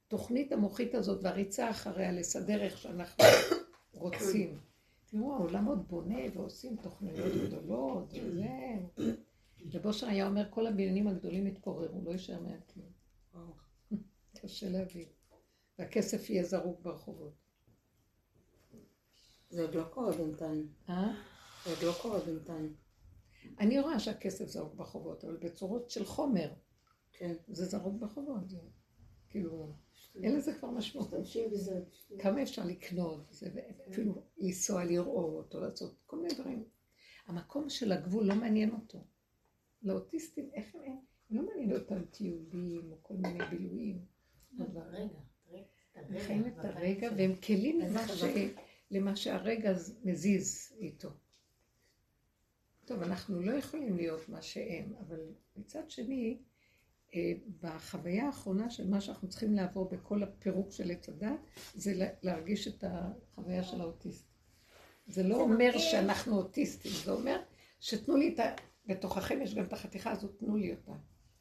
התוכנית המוחית הזאת והריצה אחריה לסדר איך שאנחנו <coughs> רוצים. תראו, העולם עוד בונה ועושים תוכניות גדולות, וזה... ובושר היה אומר, כל הבניינים הגדולים יתפוררו, לא יישאר מהם כלום. קשה להבין. והכסף יהיה זרוק ברחובות. זה עוד לא קורה בינתיים. אה? זה עוד לא קורה בינתיים. אני רואה שהכסף זרוק ברחובות, אבל בצורות של חומר, כן. זה זרוק ברחובות. זה כאילו, אין לזה כבר משמעות. כמה אפשר לקנות, זה, ואפילו לנסוע לראות, או לעשות כל מיני דברים. המקום של הגבול לא מעניין אותו. לאוטיסטים, איך הם, לא מעניין אותם טיולים או כל מיני בילויים. הם חיים את הרגע והם כלים למה שהרגע מזיז איתו. טוב, אנחנו לא יכולים להיות מה שהם, אבל מצד שני, בחוויה האחרונה של מה שאנחנו צריכים לעבור בכל הפירוק של עץ הדת, זה לה- להרגיש את החוויה של האוטיסט. זה לא אומר מרגיש- שאנחנו אוטיסטים, זה אומר שתנו לי את ה... בתוככם יש גם את החתיכה הזאת, תנו לי אותה.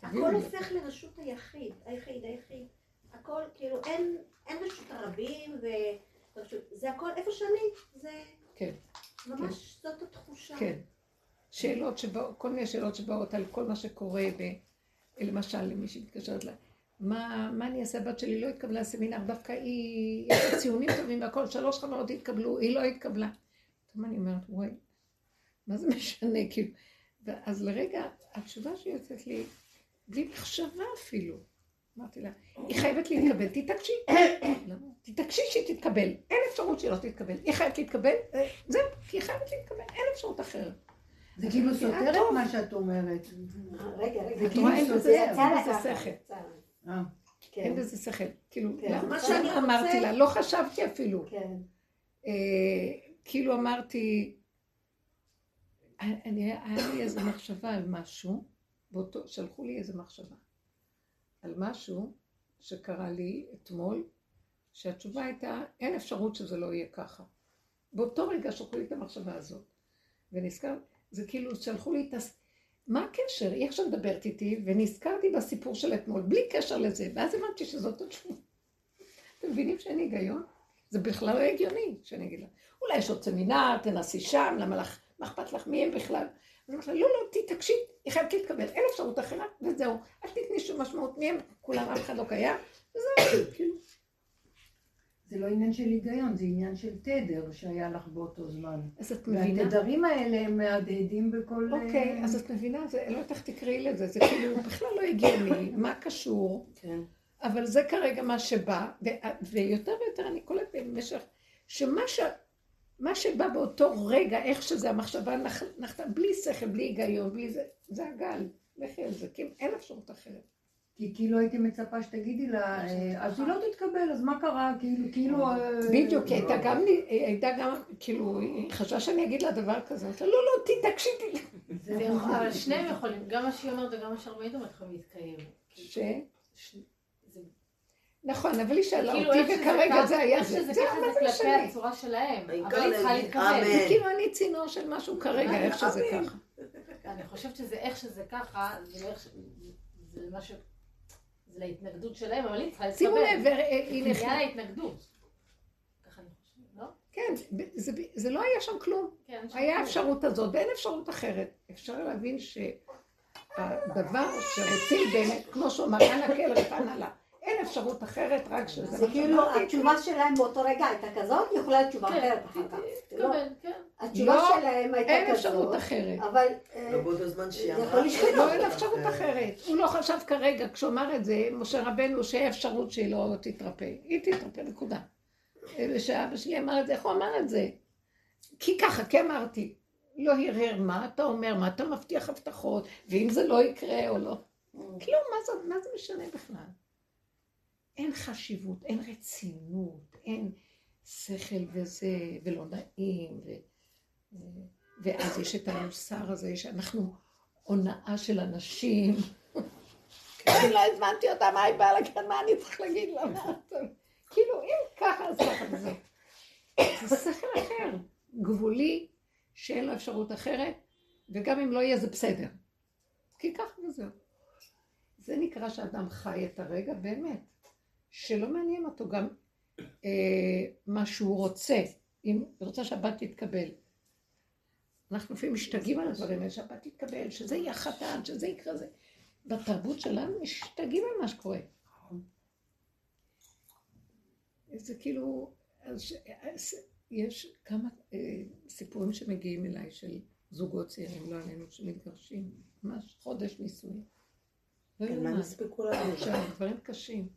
הכל. הופך לרשות היחיד, היחיד, היחיד. הכל, כאילו, אין, אין רשות הרבים, זה הכל, איפה שאני, זה כן. ממש, זאת התחושה. כן. שאלות שבאות, כל מיני שאלות שבאות על כל מה שקורה, למשל, למי שמתקשרת לה, מה, מה אני אעשה, הבת שלי לא התקבלה לסמינר, דווקא היא, יש לה ציונים טובים והכל, שלוש חברות התקבלו, היא לא התקבלה. טוב, אני אומרת, וואי, מה זה משנה, <laughs> כאילו. ואז לרגע, התשובה שיוצאת לי, בלי מחשבה אפילו. אמרתי לה, היא חייבת להתקבל, תתעקשי. <coughs> תתעקשי שהיא תתקבל, אין אפשרות שהיא לא תתקבל. היא חייבת להתקבל, זהו, כי היא חייבת להתקבל, אין אפשרות אחרת. זה כאילו סותר. את מה שאת אומרת. רגע, רגע. זה כאילו אין סותר. אין בזה שכל. לה. אה. אין כן, בזה שכל. כאילו, כן. מה שאני אמרתי לה? לא חשבתי אפילו. כן. אה, כאילו אמרתי, אני, היה לי איזו מחשבה על משהו, באותו, שלחו לי איזו מחשבה, על משהו שקרה לי אתמול, שהתשובה הייתה, אין אפשרות שזה לא יהיה ככה. באותו רגע שלחו לי את המחשבה הזאת. ונזכר, זה כאילו שלחו לי את הס... מה הקשר? היא עכשיו מדברת איתי, ונזכרתי בסיפור של אתמול, בלי קשר לזה, ואז הבנתי שזאת התשובה. אתם מבינים שאין היגיון? זה בכלל לא הגיוני שאני אגיד לה, אולי יש עוד סמינר, תנסי שם, למה לך, מה אכפת לך, מי הם בכלל? אז אמרתי לה, לא, לא, תתעקשי, היא חייבת להתקבל, אין אפשרות אחרת, וזהו, אל תתני שום משמעות מי הם, כולם, אף אחד לא קיים, וזהו, כאילו. זה לא עניין של היגיון, זה עניין של תדר שהיה לך באותו זמן. אז את מבינה? והתדרים האלה הם מהדהדים בכל... אוקיי, אה, אז את מבינה, זה, לא יודעת איך תקראי לזה, זה כאילו בכלל לא הגיוני, מה קשור, כן. אבל זה כרגע מה שבא, ו- ויותר ויותר אני קולטת במשך, שמה ש... מה שבא באותו רגע, איך שזה המחשבה נח- נחתה, בלי שכל, בלי היגיון, בלי זה, זה הגל, לכי על זה, כי אין אפשרות אחרת. כי כאילו הייתי מצפה שתגידי לה, אה, אז היא לא תתקבל, אז מה קרה? כאילו, כאילו... אה, בדיוק, היא הייתה גם, הייתה גם, כאילו, היא חשבה שאני אגיד לה דבר כזה, אמרתי לה, לא, לא, זה יכול- אבל שניהם יכולים, גם מה שהיא אומרת וגם מה שהרבנית אומרת יכולים להתקיים. ש... זה- נכון, אבל היא שאלה כאילו אותי, וכרגע זה היה איך זה. שזה ככה זה זה כלפי? הצורה שלהם, אבל היא צריכה להתקבל. זה כאילו אני צינור של משהו כרגע, איך שזה. ככה. אני חושבת שזה איך שזה ככה, זה לא. זה מה ש... זה להתנגדות שלהם, אבל היא צריכה להתקבל. שימו לב, אה, היא זה נכנסה. עניין ההתנגדות. ככה אני חושבת, לא? כן, זה, זה לא היה שם כלום. כן, היה. אפשרות הזאת, ואין אפשרות אחרת. אפשר להבין שהדבר שרוצים באמת, כמו שהוא אמר, אנא כל רפנה לה. אין אפשרות אחרת, רק שזה זה כאילו. התשובה שלהם באותו רגע הייתה כזאת, היא יכולה להיות תשובה כן, אחרת אחר כך. לא, כן. התשובה לא, שלהם הייתה אין כזאת, אפשרות אחרת. אבל אה, לא. לא, אין אפשרות אחרת. הוא לא חשב כרגע, כשהוא אמר את זה, משה רבנו, שאין אפשרות שהיא לא תתרפא. היא תתרפא, נקודה. ושאבא שלי אמר את זה, איך הוא אמר את זה? כי ככה, כי אמרתי. לא הרהר, מה אתה אומר, מה אתה מבטיח הבטחות, ואם זה לא יקרה או לא. כלום, מה זה, מה זה משנה בכלל? אין חשיבות, אין רצינות, אין שכל וזה, ולא נעים, ו... ואז יש את המוסר הזה שאנחנו הונאה של אנשים. אני לא הזמנתי אותה, מה היא באה להגיד, מה אני צריך להגיד לה? מה כאילו, אם ככה, אז ככה וזהו. זה שכל אחר, גבולי, שאין לו אפשרות אחרת, וגם אם לא יהיה זה בסדר. כי ככה וזהו. זה נקרא שאדם חי את הרגע באמת, שלא מעניין אותו גם אה, מה שהוא רוצה. אם הוא רוצה שהבת תתקבל. אנחנו לפעמים משתגעים על הדברים האלה, שהבת תתקבל, שזה יהיה חתן, שזה יקרה זה. בתרבות שלנו משתגעים על מה שקורה. זה כאילו, אז ש- אז יש כמה אה, סיפורים שמגיעים אליי של זוגות צעירים, לא עלינו, שמתגרשים, ממש חודש נישואים. לא יאומן. דברים קשים.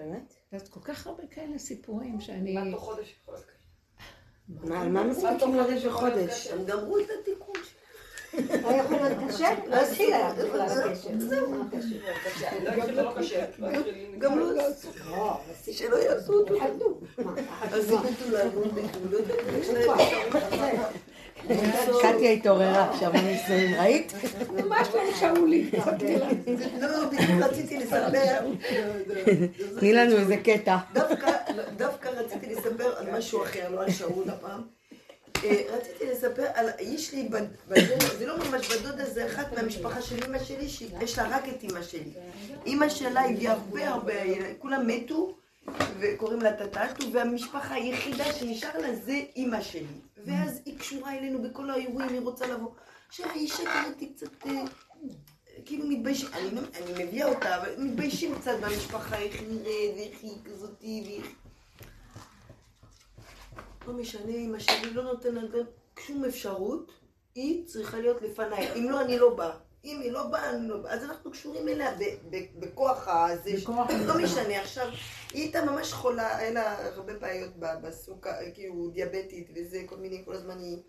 באמת? ואז כל כך הרבה כאלה סיפורים שאני... מה תוך חודש יכול להיות קשה? מה, על מה מספיקים תוך חודש בחודש? קשה? הם גמרו את התיקון שלהם. היה יכול להיות קשה? <laughs> להתחיל היה בכלל קשה. לא התחיל לא קשה. לא התחיל- גם לא שלא יעשו אותו. אז יש להם <laughs> קטיה התעוררה עכשיו בנישואים, ראית? מה שלום שאולי? לא, בדיוק רציתי לספר, תני לנו איזה קטע. דווקא, רציתי לספר על משהו אחר, לא על שאול הפעם. אה, רציתי לספר על, יש לי בת דודה, זה לא ממש בת דודה, זה אחת מהמשפחה של אמא שלי, שיש לה רק את אמא שלי. אמא שלה הביאה הרבה הרבה, כולם מתו, וקוראים לה טטטו, והמשפחה היחידה שנשאר לה זה אמא שלי. ואז היא קשורה אלינו בכל האירועים, היא רוצה לבוא. עכשיו האישה כזאת היא קצת... אה, כאילו מתביישים, אני, אני מביאה אותה, אבל מתביישים קצת במשפחה, איך נראית, ואיך היא כזאתי, ואיך... לא משנה, אמא שלי לא נותנת שום אפשרות, היא צריכה להיות לפניי. אם לא, אני לא באה. אם היא לא באה, לא באה. אז אנחנו קשורים אליה בכוח הזה. בכוח לא משנה, עכשיו, היא הייתה ממש חולה, היה לה הרבה בעיות ב- בסוכר, כאילו דיאבטית וזה, כל מיני, כל הזמן היא...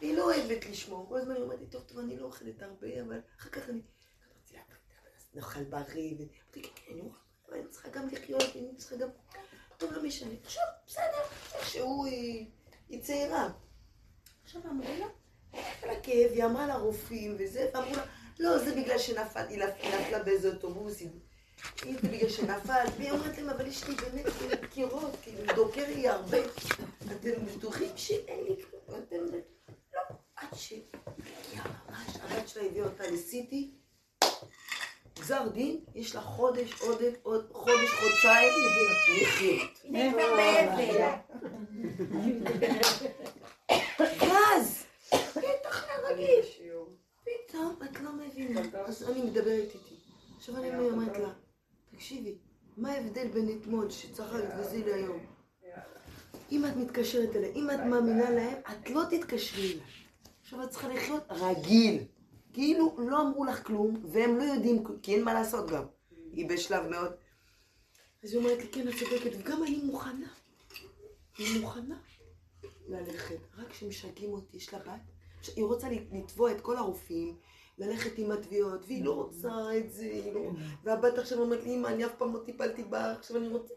והיא לא אוהבת לשמור, כל הזמן היא אומרת לי, טוב, טוב, אני לא אוכלת הרבה, אבל אחר כך אני... אמרתי לה, "אבל אז נאכל בריא, ו... אמרתי, כן, כן, אני צריכה גם לחיות, אני צריכה גם... טוב, לא משנה. עכשיו, בסדר, איכשהו היא, היא צעירה. עכשיו אמרו לה, איך לה כאב, היא אמרה לרופאים וזה, ואמרו לה, לא, זה בגלל שנפלת, היא נפ- נפלה באיזה אוטובוס, היא- זה בגלל שנפלת, והיא אומרת להם, אבל יש לי באמת דקירות, כאילו דוקר לי הרבה. אתם בטוחים שאין לי כלום, אתם... לא, עד שהגיעה ממש, הבת שלה הביאה אותה לסיטי, גזר דין, יש לה חודש, עוד, עוד חודש, חודשיים, לחיות. גז! בטח בשיעור. פתאום, את לא מבינה. אז אני מדברת איתי. עכשיו אני אומרת לה, תקשיבי, מה ההבדל בין אתמול שצחקת וזה להיום? אם את מתקשרת אליי, אם את מאמינה להם, את לא תתקשרי אליי. עכשיו את צריכה לחיות רגיל. כאילו לא אמרו לך כלום, והם לא יודעים, כי אין מה לעשות גם. היא בשלב מאוד. אז היא אומרת לי, כן, את צודקת, וגם אני מוכנה. היא מוכנה ללכת, רק שמשגעים אותי, יש לה בת. היא רוצה לתבוע את כל הרופאים, ללכת עם התביעות, והיא לא רוצה את זה, לא... והבת עכשיו אומרת לי, אמא, אני אף פעם לא טיפלתי בה, עכשיו אני רוצה...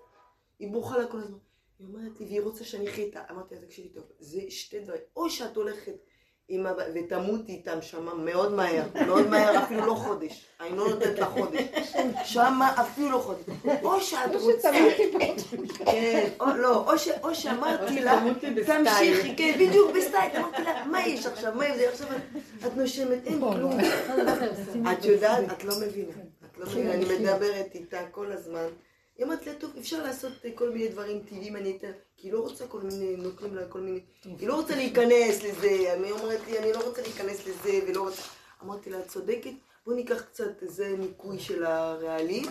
היא בוכה לה כל הזמן. היא אומרת לי, והיא רוצה שאני אחיה איתה. אמרתי לה, תקשיבי טוב, זה שתי דברים. או שאת הולכת עם ותמותי איתם שמה מאוד מהר, מאוד מהר, אפילו לא חודש. אני לא נותנת לה חודש. שמה אפילו לא חודש. או שאת רוצה... כן, או לא, או או שאמרתי לה, תמשיכי, כן, בדיוק בסטייל, אמרתי לה, מה יש עכשיו, מה יש, עכשיו את- את נושמת, אין כלום. את יודעת, את לא מבינה, את לא מבינה, אני מדברת איתה כל הזמן. היא אומרת לה, טוב, אפשר לעשות אה, כל מיני דברים טבעיים, אני אתן, כי היא לא רוצה כל מיני, נותנים לה כל מיני, היא לא רוצה להיכנס לזה, היא אומרת לי, אני לא רוצה להיכנס לזה, ולא רוצה, אמרתי לה, את צודקת, בוא ניקח קצת איזה ניקוי של הרעלים,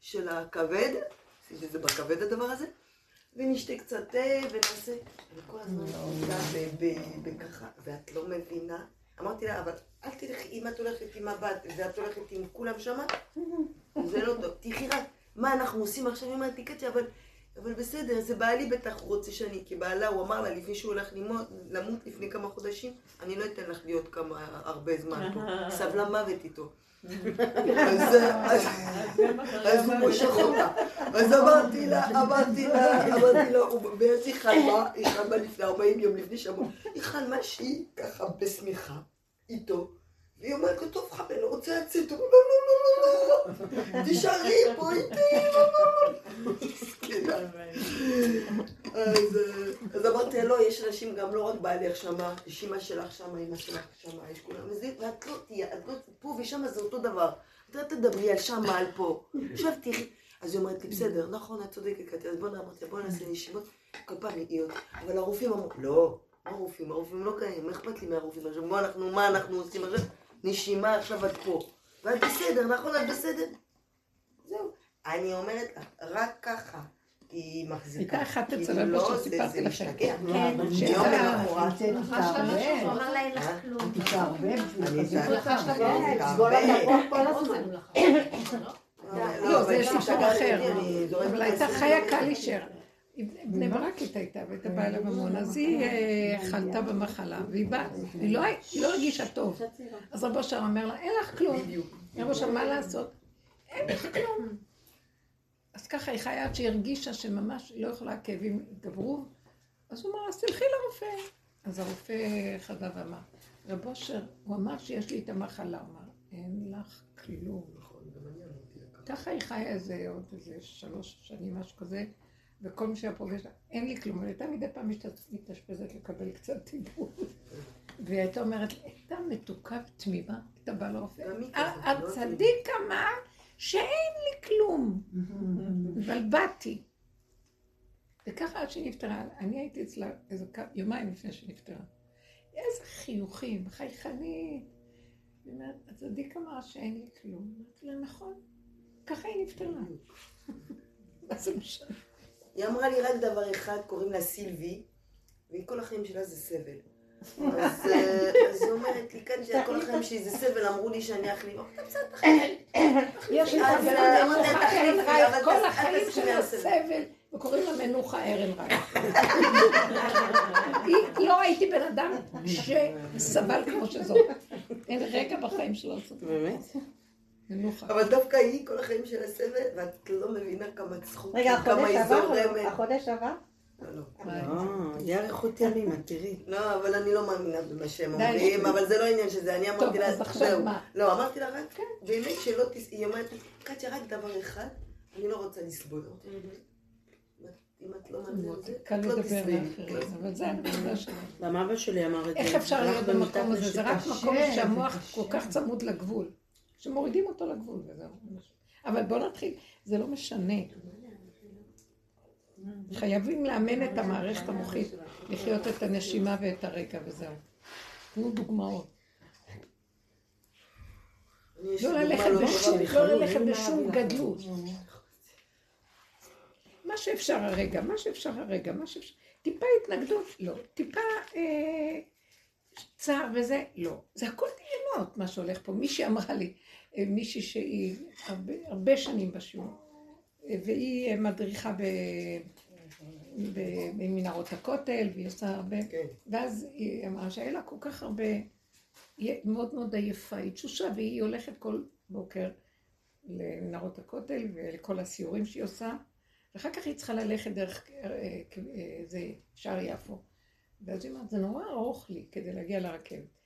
של הכבד, שזה בכבד הדבר הזה, ונשתה קצת תה ונעשה, וכל הזמן עובדה בככה, ואת לא מבינה, אמרתי לה, אבל אל תלכי, אם את הולכת עם הבת ואת הולכת עם כולם שמה, זה לא טוב, תלכי רק, מה אנחנו עושים עכשיו? לי, קטיה, אבל, אבל בסדר, זה בעלי בטח רוצה שאני, כי בעלה, הוא אמר לה לפני שהוא הולך למות, למות לפני כמה חודשים, אני לא אתן לך להיות כמה, הרבה זמן פה, <laughs> סבלה מוות איתו. <laughs> אז, הוא מושך אותה. אז אמרתי לה, אמרתי לה, אמרתי לה, הוא- ואז היא חלמה, היא חלמה לפני 40 יום, לפני שבוע, היא חלמה שהיא ככה בשמיכה איתו, והיא אומרת לו, טוב חבר, אני רוצה לצאת, הוא אומר, לא, לא, לא, לא, לא, תישארי פה איתי, לא, לא, לא. מסכנה. אז, אמרתי לא, יש אנשים, גם לא רק בעלך שמה, יש אמא שלך שמה, אמא שלך שמה, יש כולם, ואת לא תהיה, את לא, פה ושמה זה אותו דבר. את לא תדברי על שמה, על פה. עכשיו תראי. אז היא אומרת לי, בסדר, נכון, את צודקת, קטיה, אז בוא נעמוד, בוא נעשה נשימות, כל פעם עוד. אבל הרופאים אמרו, לא, הרופאים? הרופאים לא קיימים, מה אכפת לי מהרופאים? עכשיו, בוא, אנחנו, מה אנחנו עושים עכשיו? נשימה, עכשיו את פה. ואת בסדר, נכון, את בסדר? זהו. אני אומרת לך, רק ככה היא מחזיקה. הייתה אחת אצל רבו לא, זה- שסיפרתי לכם. משתגע. כן. יום למחרת. הוא אמר לה אין לך אה? כלום. תתערבב אני את הפה כל הזמן. לא, זה סיפור אחר. אבל הייתה חיה. קלישר. היא בני ברקית הייתה, והייתה באה אליו המון, אז היא חלתה במחלה, והיא באה, היא לא- הרגישה טוב. אז רבו שם אומר לה, אין לך כלום. רבו שם, מה לעשות? אין לך כלום. אז ככה היא חיה עד שהיא הרגישה שממש היא לא יכולה, הכאבים התגברו, אז הוא אמר, אז תלכי לרופא. אז הרופא חזר ואמר, רב אושר, הוא אמר שיש לי את המחלה, הוא אמר, אין לך כלום. ככה היא חיה איזה עוד איזה שלוש שנים, משהו כזה, וכל מי שהיה פוגש אין לי כלום, הייתה מדי פעם מתאשפזת לקבל קצת טיפול. והיא הייתה אומרת, הייתה מתוקה ותמימה, הייתה באה לרופא. כזאת, לא הצדיק אמר שאין לי כלום. התבלבלתי. וככה עד שהיא נפטרה, אני הייתי אצלה איזה יומיים לפני שהיא נפטרה. איזה חיוכים, חייכנית. היא אומרת, הצדיק אמר שאין לי כלום. אמרתי לה, נכון, ככה היא נפטרה. <laughs> מה זה משנה? היא אמרה לי רק דבר אחד, קוראים לה סילבי, וכל החיים שלה זה סבל. אז אה, היא אומרת לי, כאן שכל החיים שלי זה סבל, אמרו לי שאני אחליף. תחליף. יש לי חברה אה, אבל כל החיים שלה סבל. וקוראים לה מנוחה ארן רייך. לא ראיתי בן אדם שסבל כמו שזאת. אין רגע בחיים שלו. באמת? מנוחה. אבל דווקא היא, כל החיים שלה סבל, ואת לא מבינה כמה צחוק, רגע, כמה היא? זורמת. החודש עבר? לא, יהיה אריכות ימים, את תראי. לא, אבל אני לא מאמינה במה שהם אומרים. אבל זה לא עניין שזה, אני אמרתי לה, אז עכשיו זהו. מה? לא, אמרתי לה רק, באמת שלא תס... היא אומרת לי, קטיה, רק דבר אחד, אני לא רוצה לסבול. אם את לא מאמינה בזה, קל את לא תסבלי. אבל זה הנקודה שלנו. גם אבא שלי אמר את זה. איך אפשר להיות במקום הזה? זה רק. מקום שהמוח כל כך צמוד לגבול, שמורידים אותו לגבול וזהו. אבל בואו נתחיל, זה לא משנה. חייבים לאמן את המערכת המוחית, לחיות את הנשימה ואת הרגע וזהו. תנו דוגמאות. לא ללכת לא בשום, בכלל. לא ללכת בשום גדלות. מה שאפשר הרגע, מה שאפשר הרגע, מה שאפשר... טיפה התנגדות, לא. טיפה אה, צער וזה, לא. זה הכל דמיונות, מה שהולך פה. מישהי אמרה לי, מישהי שהיא הרבה, הרבה שנים בשיעור, אה, והיא אה, מדריכה ב... במנהרות הכותל, והיא עושה הרבה... כן. ואז היא אמרה שהיה לה כל כך הרבה... היא מאוד מאוד עייפה, היא תשושה, והיא הולכת כל בוקר למנהרות הכותל ולכל הסיורים שהיא עושה, ואחר כך היא צריכה ללכת דרך אה, אה, איזה שער יפו. ואז היא אומרת, זה נורא ארוך לי כדי להגיע לרכבת.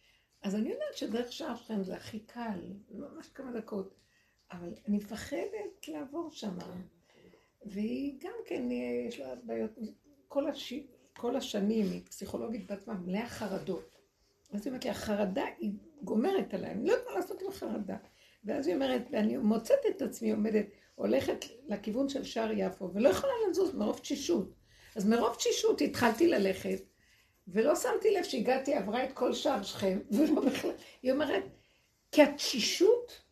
אז אני יודעת שדרך שער שלכם זה הכי קל, ממש כמה דקות, אבל אני מפחדת לעבור שם. והיא גם כן, יש לה בעיות, כל, הש... כל השנים היא פסיכולוגית בעצמה מלאה חרדות. אז היא אומרת לי, החרדה היא גומרת עליי, אני לא מה לעשות עם החרדה. ואז היא אומרת, ואני מוצאת את עצמי עומדת, הולכת לכיוון של שער יפו, ולא יכולה לזוז מרוב תשישות. אז מרוב תשישות התחלתי ללכת, ולא שמתי לב שהגעתי, עברה את כל שער שכם, <laughs> ולא בכלל. היא אומרת, כי התשישות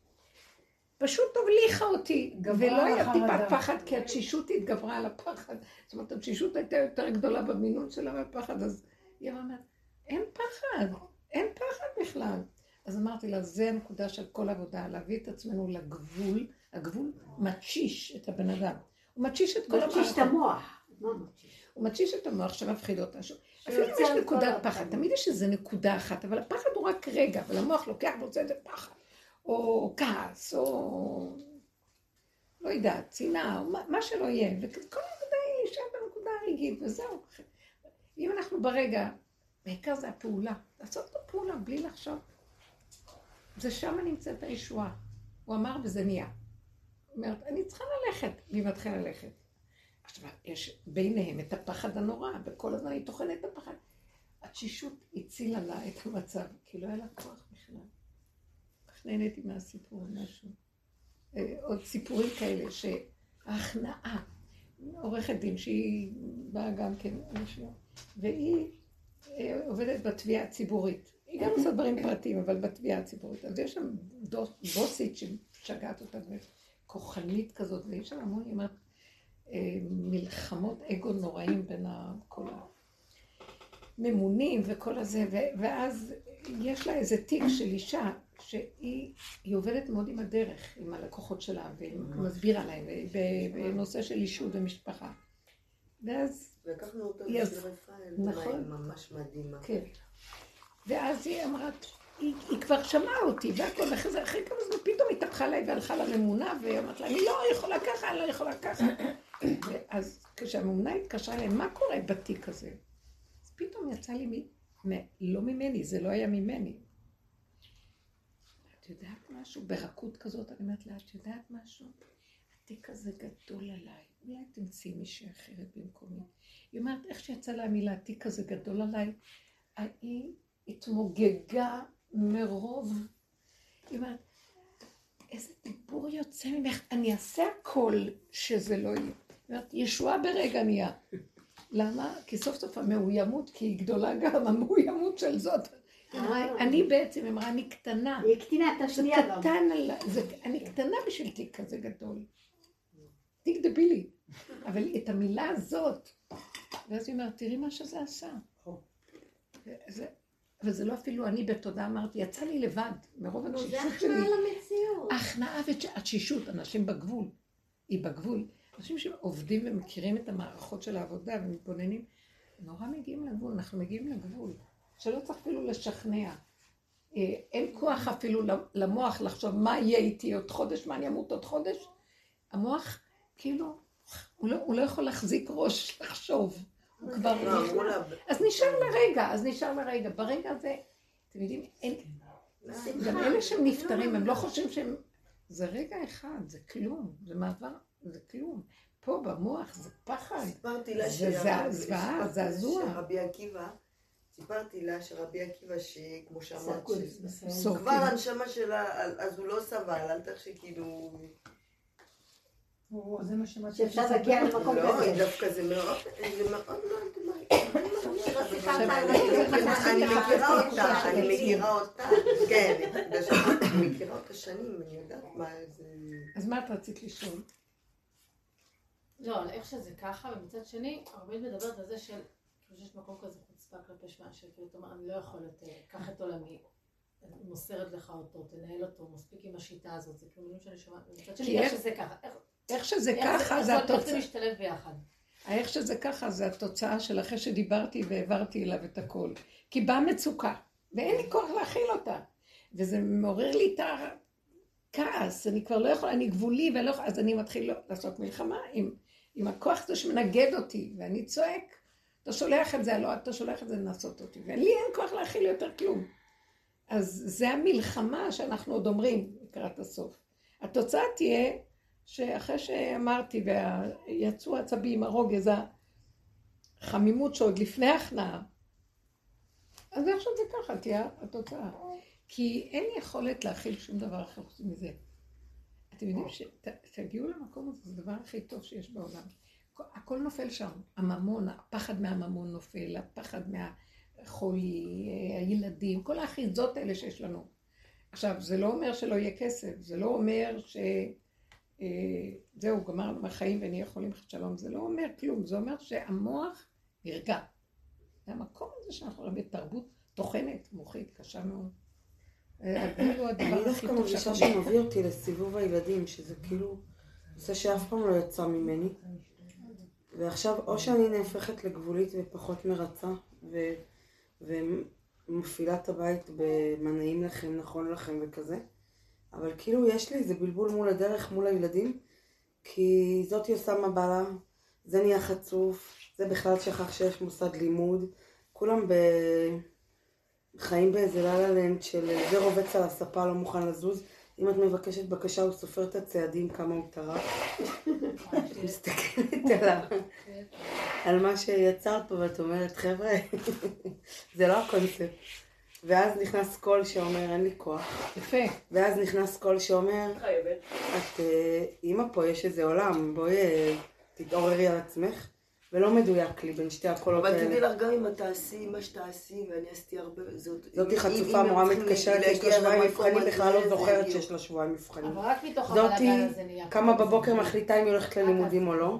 פשוט הבליחה אותי, ולא היה. טיפת פחד, כי התשישות התגברה על הפחד. זאת אומרת, התשישות הייתה יותר גדולה במינון שלה מהפחד, אז היא אומרת, אין פחד, אין פחד בכלל. אז אמרתי לה, זה הנקודה של כל עבודה, להביא את עצמנו לגבול, הגבול מתשיש את הבן אדם. הוא מתשיש את כל מתשיש את. המוח. הוא מתשיש את המוח שמפחיד אותה. אפילו שיוצא יש נקודת הפחד. פחד, תמיד יש איזה נקודה אחת, אבל הפחד הוא רק רגע, אבל המוח לוקח ועושה את זה פחד, או כעס, או לא יודעת, צנעה, או מה- שלא יהיה, וכל הנקודה היא להישאר בנקודה הרגעית, וזהו. אם אנחנו ברגע, בעיקר זה הפעולה, לעשות את הפעולה בלי לחשוב. זה שם נמצאת הישועה. הוא אמר וזה נהיה. הוא אומר, אני צריכה ללכת, והיא מתחילה ללכת. עכשיו, יש ביניהם את הפחד הנורא, וכל הזמן היא טוחנת את הפחד. התשישות הצילה לה את המצב, כי לא היה לה כוח בכלל. כך נהניתי מהסיפור, משהו. אה, עוד סיפורים כאלה, שההכנעה, עורכת דין שהיא באה גם כן, והיא אה, עובדת בתביעה הציבורית. היא גם עושה דברים פרטיים, אבל בתביעה הציבורית. אז יש שם בוסית שמשגעת אותה, וכוחנית כזאת, ויש שם המון, היא אומרת, מלחמות אגו נוראים בין כל הממונים וכל הזה, ואז יש לה איזה תיק של אישה שהיא היא עובדת מאוד עם הדרך, עם הלקוחות שלה, והיא מסבירה להם, בנושא של אישות ומשפחה. ואז, לקחנו אותו היא בשביל רפאל. נכון. ממש מדהימה. כן. ואז היא אמרה, היא, היא כבר שמעה אותי והכל, ואחרי זה, אחרי כמה זמן פתאום התהפכה אליי והלכה לממונה, והיא אמרת לה, אני לא יכולה ככה, אני לא יכולה ככה. ואז כשהממונה התקשרה אליי, מה קורה בתיק הזה? אז פתאום יצא לי, מ... מ... לא ממני, זה לא היה ממני. את יודעת משהו? ברכות כזאת, אני אומרת לה, את יודעת משהו? התיק הזה גדול עליי, אולי תמצאי מישהי אחרת במקומי. היא אומרת, איך שיצא לה המילה, התיק הזה גדול עליי, ההיא התמוגגה מרוב. היא אומרת, איזה דיבור יוצא ממך, אני אעשה הכל שזה לא יהיה. אומרת, ישועה ברגע נהיה. למה? כי סוף סוף המאוימות, כי היא גדולה גם, המאוימות של זאת. אמרה, אני בעצם, אמרה, אני קטנה. היא הקטינה את זה השנייה גם. קטן. זה- אני קטנה בשביל תיק כזה גדול. תיק דבילי. אבל את המילה הזאת, ואז היא אומרת, תראי מה שזה עשה. זה- אבל זה לא אפילו אני בתודה אמרתי, יצא לי לבד, מרוב זה התשישות שלי. הכנעה למציאות. הכנעה והתשישות, אנשים בגבול. היא בגבול. אנשים שעובדים ומכירים את המערכות של העבודה ומתבוננים, נורא מגיעים לגבול, אנחנו מגיעים לגבול. שלא צריך אפילו לשכנע. אה, אין כוח אפילו למוח לחשוב מה יהיה איתי עוד חודש, מה אני אמות עוד חודש. המוח, כאילו, הוא לא, הוא לא יכול להחזיק ראש לחשוב. הוא כבר... לא, לה, אז נשאר לרגע, אז נשאר לרגע. ברגע הזה, אתם יודעים, אין... גם אלה שהם נפטרים, הם לא חושבים שהם... זה רגע אחד, זה כלום, זה מעבר, זה כלום. פה במוח זה פחד. סיפרתי לה זה זעזוע. שרבי עקיבא, סיפרתי לה שרבי עקיבא, שכמו שאמרת. כבר הנשמה שלה, אז הוא לא סבל, אל תחשי כאילו... זה מה שמצאתי. שאפשר להגיע למקום לא, כזה. דווקא זה מאוד, זה מאוד אני- אני- אני מכירה אותה, אני. מכירה אותה, כן, שאני מכירה אותה שנים, אני יודעת מה זה... אז מה את רצית לשאול? לא, על איך שזה ככה, ומצד שני, הרבנית מדברת על זה של, כאילו שיש מקום כזה חוצפה כלפי שמע, שכאילו, אתה אומר, אני לא יכול יותר, קח את עולמי, מוסרת לך אותו, תנהל אותו, מספיק עם השיטה הזאת, זה כאילו מילים שאני שומעת, ומצד שני, איך שזה ככה, איך איך שזה ככה, זה איך זה התוצאה. משתלב ביחד. איך שזה ככה, זה התוצאה של אחרי שדיברתי והעברתי אליו את הכל. כי באה מצוקה, ואין לי כוח להכיל אותה. וזה מעורר לי את הכעס, אני כבר לא יכולה, אני גבולי ואני לא יכולה, אז אני מתחיל לעשות מלחמה עם, עם הכוח הזה שמנגד אותי, ואני צועק, אתה שולח את זה, לא, אתה שולח את זה לנסות אותי, ולי אין כוח להכיל יותר כלום. אז זה המלחמה שאנחנו עוד אומרים לקראת הסוף. התוצאה תהיה שאחרי שאמרתי ויצאו עצבים, הרוגז, החמימות שעוד לפני ההכנעה, אז עכשיו זה ככה תהיה התוצאה. כי אין יכולת להכיל שום דבר אחר חוץ מזה. אתם יודעים שתגיעו למקום הזה, זה הדבר הכי טוב שיש בעולם. הכל- נופל שם. הממון, הפחד מהממון נופל, הפחד מהחולי, אה, הילדים, כל האחיזות האלה שיש לנו. עכשיו, זה לא אומר שלא יהיה כסף, זה לא אומר ש... אה, זהו, גמרנו מהחיים ונהיה חולים שלום, זה לא אומר כלום, זה אומר שהמוח נרגע. זה המקום הזה שאנחנו רואים בתרבות טוחנת, מוחית, קשה מאוד. אני דווקא טוב מרגישה. שמביא אותי לסיבוב הילדים, שזה כאילו נושא שאף פעם לא יצא ממני. ועכשיו, או שאני נהפכת לגבולית ופחות מרצה, ו... ומפעילה את הבית במה נעים לכם, נכון לכם וכזה, אבל כאילו יש לי איזה בלבול מול הדרך, מול הילדים, כי זאתי עושה מה בא לה, זה נהיה חצוף, זה בכלל שכח שיש מוסד לימוד, כולם ב... חיים באיזה לה לנד של זה רובץ על הספה, לא מוכן לזוז. אם את מבקשת בקשה, הוא סופר את הצעדים, כמה הוא טרח. <laughs> את מסתכלת על, ה... על מה שיצרת פה, ואת אומרת, חבר'ה, <laughs> זה לא הקונספט. ואז נכנס קול שאומר, אין לי כוח. יפה. ואז נכנס קול שאומר, חייבת. את אה, אימא פה, יש איזה עולם, בואי אה, תתעוררי על עצמך. ולא מדויק לי בין שתי הקולות אבל תדעי האלה. לך, גם אם את תעשי מה שתעשי, ואני עשיתי הרבה, זאת... זאתי חצופה צריכים מתקשרת, יש לה שבועיים מבחנים, בכלל לא זוכרת. שיש לה שבועיים מבחנים. אבל רק מתוך זאתי, הבלאגן הזה נהיה. קמה. בבוקר מחליטה אם היא הולכת ללימודים או לא.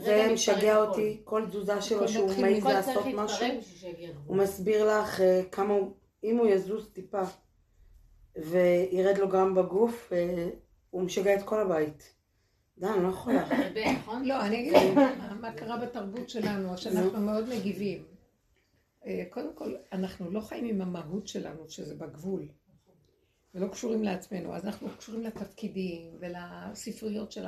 זה משגע. אותי, כל תזוזה שלו שהוא מעז לעשות משהו. הוא. מסביר לך אה, כמה הוא, אם הוא יזוז טיפה וירד לו גם בגוף, אה, הוא משגע את כל הבית. די, אני לא יכולה. נכון? לא, אני אגיד לך מה- קרה בתרבות שלנו, שאנחנו מאוד מגיבים. אה, קודם כל, אנחנו לא חיים עם המהות שלנו, שזה בגבול, ולא קשורים לעצמנו, אז אנחנו קשורים לתפקידים ולספריות של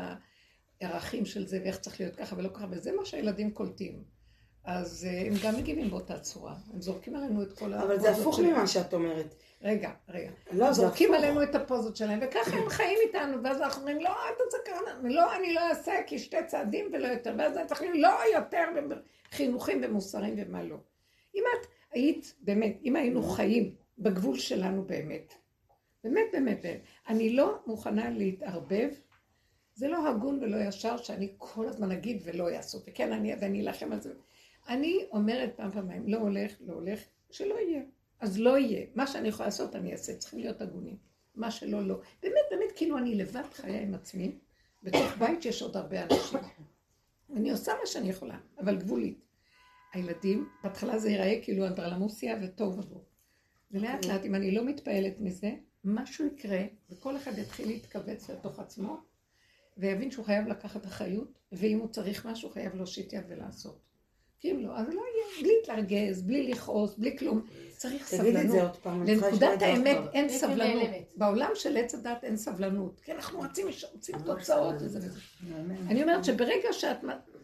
הערכים של זה, ואיך צריך להיות ככה ולא ככה, וזה מה שהילדים קולטים. אז אה, הם גם מגיבים באותה צורה, הם זורקים עלינו את כל אבל זה הפוך. ממה שאת אומרת. רגע, רגע. לא, זה זורקים. עלינו את הפוזות שלהם, וככה הם חיים איתנו, ואז אנחנו אומרים, לא, אל תצקרנה, לא, אני לא אעשה, כי שתי צעדים ולא יותר, ואז אנחנו צריכים, לא יותר, חינוכים ומוסריים ומה לא. אם את היית, באמת, אם היינו חיים בגבול שלנו באמת, באמת, באמת, באמת, אני לא מוכנה להתערבב, זה לא הגון ולא ישר שאני כל הזמן אגיד ולא יעשו, וכן, אני, ואני אלחם על זה. אני אומרת פעם פעמיים, לא הולך, לא הולך, שלא יהיה. אז לא יהיה. מה שאני יכולה לעשות, אני אעשה. צריכים להיות הגונים. מה שלא, לא. באמת, באמת, כאילו אני לבד חיה עם עצמי, בתוך בית שיש עוד הרבה אנשים. אני עושה מה שאני יכולה, אבל גבולית. הילדים, בהתחלה זה ייראה כאילו אנדרלמוסיה וטוב ובוא. ולאט לאט, אם אני לא מתפעלת מזה, משהו יקרה, וכל אחד יתחיל להתכווץ לתוך עצמו, ויבין שהוא חייב לקחת אחריות, ואם הוא צריך משהו, חייב להושיט יד ולעשות. כי אם לא, אז לא בלי להתרגז, בלי לכעוס, בלי כלום. צריך תגידי את זה סבלנות. עוד פעם. לנקודת האמת. אין איפה סבלנות. נעלמת? בעולם של עץ הדת אין סבלנות. כי אנחנו רצים, רוצים תוצאות וזה וזה. אני אומרת שברגע שאת,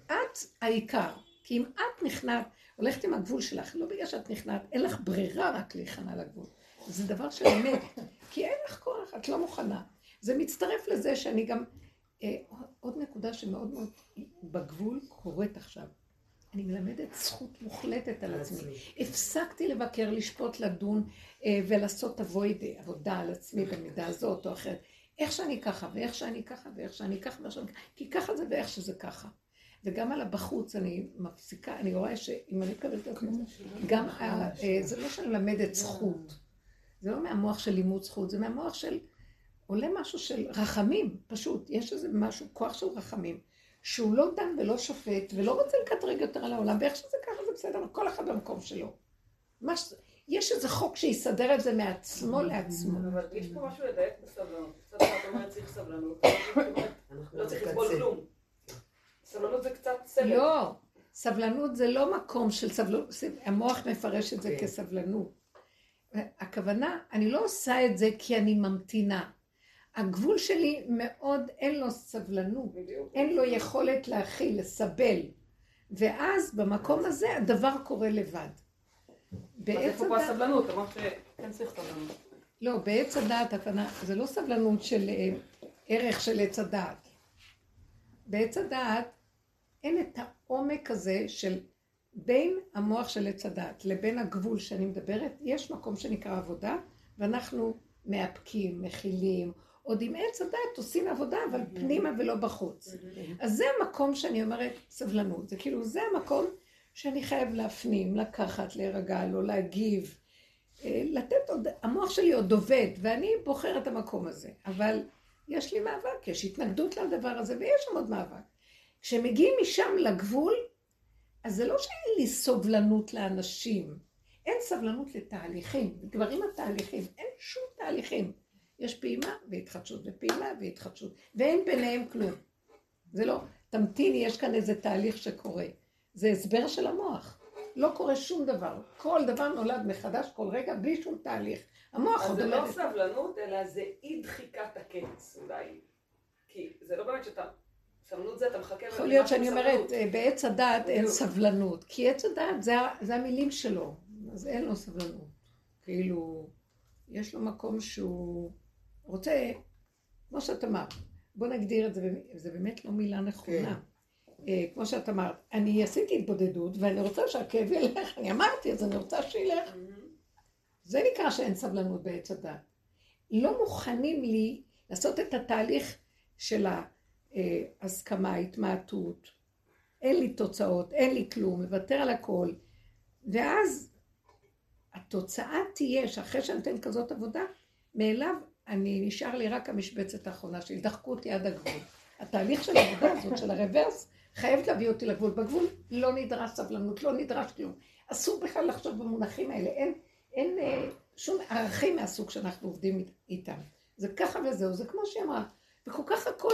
את העיקר, כי אם את נכנעת, הולכת עם הגבול שלך, לא בגלל שאת נכנעת, אין לך ברירה רק להיכנע לגבול. זה דבר של אמת, <laughs> כי אין לך כוח, את לא מוכנה. זה מצטרף לזה שאני גם, אה, עוד נקודה שמאוד מאוד בגבול קורית עכשיו. אני מלמדת זכות מוחלטת על עצמי. הפסקתי לבקר, לשפוט, לדון אה, ולעשות עבודה על עצמי במידה הזאת או אחרת. איך שאני ככה, ואיך שאני ככה, ואיך שאני ככה, ואיך שאני ככה, כי ככה זה ואיך שזה ככה. וגם על הבחוץ אני מפסיקה, אני רואה שאם אני מקבלת את עצמי, גם, ה- אה, זה לא שאני מלמדת זכות. זה לא מהמוח של לימוד זכות, זה מהמוח של, עולה משהו של רחמים, פשוט. יש איזה משהו, כוח של רחמים, שהוא לא דן ולא שופט, ולא רוצה לקטרג יותר על העולם, ואיך שזה ככה זה בסדר, כל אחד במקום שלו. מה ש... יש איזה חוק שיסדר את זה מעצמו לעצמו. אבל יש פה משהו לדייק בסבלנות. אחד את אומרת צריך סבלנות, לא צריך לסבול כלום. סבלנות זה קצת סבל. לא, סבלנות זה לא מקום של סבלנות, המוח מפרש את זה כן. כסבלנות. הכוונה, אני לא עושה את זה כי אני ממתינה. הגבול שלי מאוד, אין לו סבלנות, בדיוק. אין לו יכולת להכיל, לסבל. ואז במקום הזה הדבר קורה לבד. אז בעץ איפה פה הסבלנות? אמרת שכן צריך סבלנות. לא, בעץ הדעת הכוונה, זה לא סבלנות של אה, ערך של עץ הדעת. בעץ הדעת אין את העומק הזה של בין המוח של עץ הדעת לבין הגבול שאני מדברת, יש מקום שנקרא עבודה, ואנחנו מאפקים, מכילים, עוד עם עץ הדעת עושים עבודה, אבל פנימה ולא בחוץ. אז זה המקום שאני אומרת סבלנות, זה כאילו, זה המקום שאני חייב להפנים, לקחת, להירגע, לא להגיב, אה, לתת עוד, המוח שלי עוד עובד, ואני בוחרת את המקום הזה, אבל יש לי מאבק, יש התנגדות לדבר הזה, ויש שם עוד מאבק. כשמגיעים משם לגבול, אז זה לא שאין לי סובלנות לאנשים, אין סבלנות לתהליכים, כבר עם התהליכים, אין שום תהליכים. יש פעימה והתחדשות, ופעימה והתחדשות, ואין ביניהם כלום. זה לא, תמתיני, יש כאן איזה תהליך שקורה. זה הסבר של המוח. לא קורה שום דבר. כל דבר נולד מחדש כל רגע בלי שום תהליך. המוח אז עוד זה לא. סבלנות, אלא זה אי דחיקת הקץ אולי. כי זה לא באמת שאתה... סבלנות זה אתה מחכה... יכול להיות שאני. אומרת, אה, בעץ הדעת אין. סבלנות, כי עץ הדעת זה, זה המילים שלו, אז אין לו סבלנות. כאילו, יש לו מקום שהוא רוצה, כמו שאת אמרת, בוא נגדיר את זה, זה באמת לא מילה נכונה. אה, כמו שאת אמרת, אני עשיתי התבודדות ואני רוצה שהכאב ילך, אני אמרתי אז אני רוצה שילך. זה נקרא שאין סבלנות בעץ הדת. לא מוכנים לי לעשות את התהליך של ההסכמה, ההתמעטות. אין לי תוצאות, אין לי כלום, מוותר על הכל. ואז התוצאה תהיה שאחרי שאני נותן כזאת עבודה, מאליו אני נשאר לי רק המשבצת האחרונה שלי, דחקו אותי עד הגבול. התהליך של העבודה הזאת, של הרוורס, חייבת להביא אותי לגבול. בגבול לא נדרש סבלנות, לא נדרש כלום. אסור בכלל לחשוב במונחים האלה, אין, אין אה, שום ערכים מהסוג שאנחנו עובדים אית- איתם. זה ככה וזהו, זה כמו שהיא אמרה. וכל כך הכל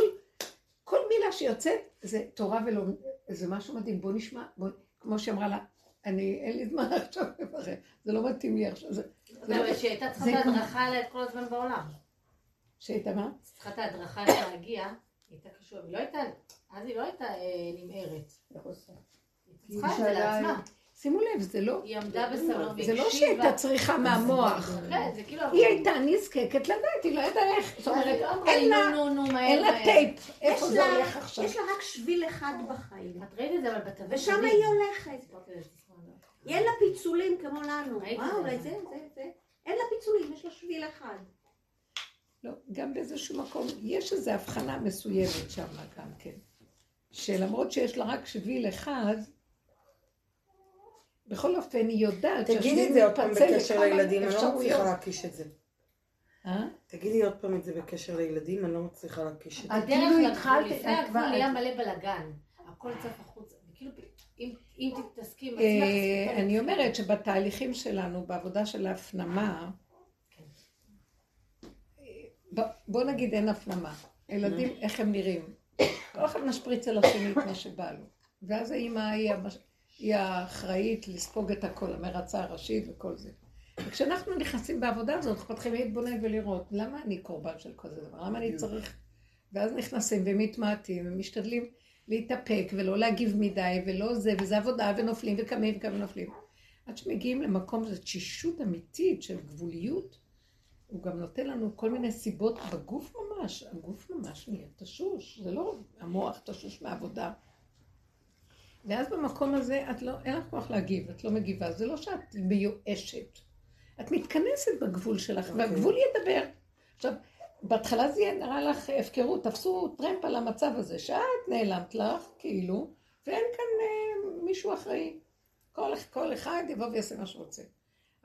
כל מילה שיוצאת זה תורה ולא... זה משהו מדהים. בוא נשמע, בוא... כמו שאמרה לה, אני, אין לי זמן <laughs> עכשיו לברך, זה לא מתאים לי עכשיו. זה, זה לא... אבל שהיא הייתה צריכה את כל הזמן בעולם. שהייתה מה? צריכה את ההדרכה איך להגיע, הייתה קשורה, היא לא הייתה, אז היא לא הייתה אה, נמהרת. היא צריכה את זה לעצמה. שימו לב, זה לא... היא עמדה בסבלנות זה לא שהייתה צריכה מהמוח. כן, זה כאילו... היא הייתה נזקקת לדעת, היא לא ידעה איך. זאת אומרת, אין לה- מהר, אין לה. טייפ. יש איפה זה הולך עכשיו? יש לה רק שביל אחד בחיים. את ראית את זה אבל בתווי ושם קדימה. היא הולכת. לא. אין לה פיצולים כמו לנו. אה. אולי זה, זה, זה. אין לה פיצולים, יש לה שביל אחד. לא, גם באיזשהו מקום, יש איזו הבחנה מסוימת שם גם כן. שלמרות שיש לה רק שביל אחד, בכל אופן היא יודעת תגידי את זה עוד פעם בקשר לילדים, אני לא. מצליחה להקיש את זה. אה? תגידי עוד פעם את זה בקשר לילדים, אני לא מצליחה להקיש את זה. את הדרך כאילו התחלת- לפני הגבול נהיה מלא בלאגן. הכל צף החוצה. וכאילו, אם- אם תתעסקי עם אה, עצמך... אני אומרת שבתהליכים שלנו, בעבודה של ההפנמה, אה, בוא נגיד אין הפנמה. ילדים, איך הם נראים? כל אחד משפריץ על השני את מה שבא לו. ואז האימא היא המש- היא האחראית לספוג את הכל, המרצה הראשית וכל זה. וכשאנחנו נכנסים בעבודה הזאת, אנחנו מתחילים להתבונן ולראות, למה אני קורבן של כל דבר? למה אני צריך... ואז נכנסים ומתמעטים ומשתדלים להתאפק ולא להגיב מדי ולא זה, וזה עבודה ונופלים וקמים וקמים ונופלים. עד שמגיעים למקום של תשישות אמיתית של גבוליות, הוא גם נותן לנו כל מיני סיבות בגוף ממש, הגוף ממש נהיה תשוש, זה לא המוח תשוש מעבודה. ואז במקום הזה את לא, אין לך כוח להגיב, את לא מגיבה, זה לא שאת מיואשת. את מתכנסת בגבול שלך, אוקיי. והגבול ידבר. עכשיו, בהתחלה זה יהיה נראה לך הפקרות, תפסו טרמפ על המצב הזה, שאת נעלמת לך, כאילו, ואין כאן אה, מישהו אחראי. כל, כל אחד יבוא ויעשה מה שהוא רוצה.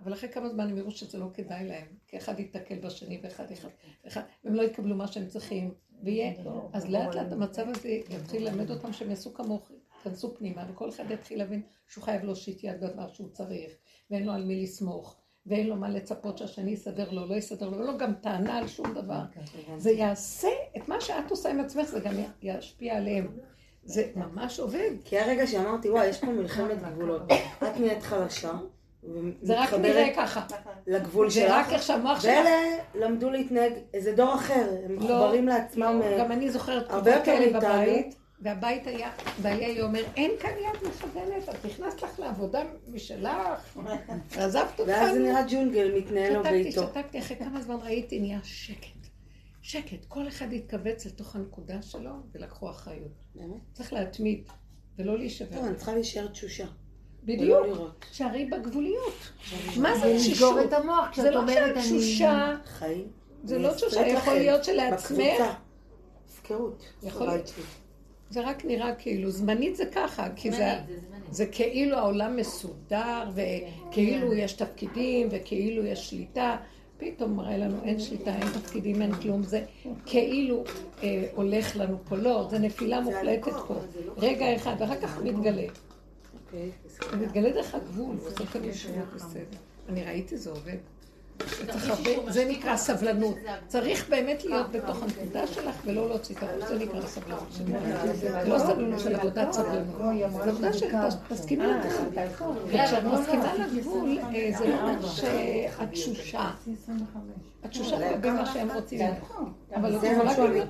אבל אחרי כמה זמן הם יראו שזה לא כדאי להם, כי אחד ייתקל בשני ואחד אחד, אחד, והם לא יקבלו מה שהם צריכים, ויהיה, אז לאט לאט המצב הזה יתחיל ללמד אותם שהם יעשו כמוך, כנסו פנימה, וכל אחד יתחיל להבין שהוא חייב להושיט יד בדבר שהוא צריך, ואין לו על מי לסמוך, ואין לו מה לצפות שהשני יסדר לו, לא יסדר לו, לו גם טענה על שום דבר. זה יעשה את מה שאת עושה עם עצמך, זה גם ישפיע עליהם. זה ממש עובד. כי הרגע שאמרתי, וואי, יש פה מלחמת גבולות. את נהיית חלשה, זה רק נראה ככה. לגבול זה רק שלך, איך שהמוח שלך... ואלה למדו להתנהג איזה דור אחר, הם לא, מחוברים לעצמם. אה, גם אני זוכרת תקופות כאלה. בבית, והבית היה, בעלי היה אומר, אין כאן יד מכוונת, את נכנסת לך לעבודה משלך, <laughs> ועזבת אותנו. ואז זה נראה ג'ונגל מתנהל לו שתקתי, בעיתו. שתקתי, אחרי כמה זמן ראיתי, נהיה שקט. שקט, כל אחד התכווץ לתוך הנקודה שלו, ולקחו אחריות. באמת? צריך להתמיד, ולא להישבר. טוב, אני צריכה להישאר תשושה. בדיוק. שערי בגבוליות. מה זה תשישות? את המוח זה כשאת לא אומרת שאת אני... תשושה, חיים. זה לא תשושה, יכול להיות שלעצמך. הפקרות. יכול שלי. זה רק נראה כאילו, זמנית זה ככה, כי זה... זה כאילו העולם מסודר, וכאילו יש תפקידים, וכאילו יש שליטה. פתאום מראה לנו אין שליטה, אין תפקידים, אין כלום. זה כאילו אה, הולך לנו פה. לא, זה נפילה זה מוחלטת פה. לא רגע אחד, ואחר כך מתגלה. אוקיי, מתגלה דרך הגבול, בסוף אני שומעת בסדר. אני ראיתי זה עובד. זה נקרא סבלנות. צריך באמת להיות בתוך הנקודה שלך ולא להוציא את הראש, זה נקרא סבלנות. זה לא סבלנות של עבודת סבלנות. זה עבודה של תסכימי לגבול. וכשאת מסכימה לגבול, אה, זה לא אומר שאת תשושה. את תשושה לגבי מה שהם רוצים. אבל את זה מאוד. אני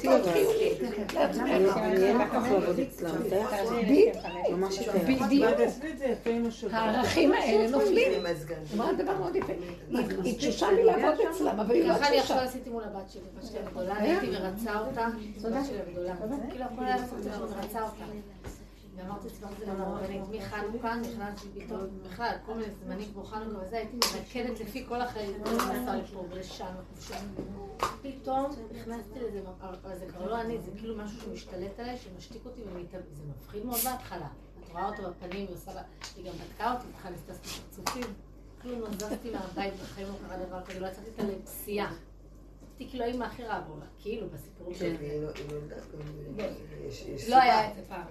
אני אין לי לעבוד אצלם. יכול? בדיוק. בדיוק. הערכים האלה נופלים. אמרה דבר מאוד יפה. היא- תשושה מלעבוד אצלם, אבל היא לא ככה אני עכשיו תשושה. עשיתי מול הבת שלי, הבת שלי הגדולה, אני הייתי מרצה אותה, הבת שלי הגדולה. כאילו הכל היה לעשות שאני מרצה אותה. ואמרתי, את זה לרבנית, מחנוכה נכנסתי פתאום, בכלל, כל מיני זמנים כמו חנוכה וזה, הייתי מרקדת לפי כל החיים, לפה. פתאום נכנסתי לזה, זה כבר לא אני, זה כאילו משהו שמשתלט עליי, שמשתיק אותי ומתאבד, זה מפחיד מאוד בהתחלה. את רואה אותו בפנים, היא עושה לה, היא גם בדקה אותי, בכלל נסתסתי פרצופים. כלום לא זזתי מהבית, בחיים לא קרה דבר כזה, לא יצאתי איתה לפסיעה. הייתי כאילו האמא הכי רע בעולם, כאילו בסיפורים כן, שלי. לא- לא גם... יש- יש לא היה. את זה פעם,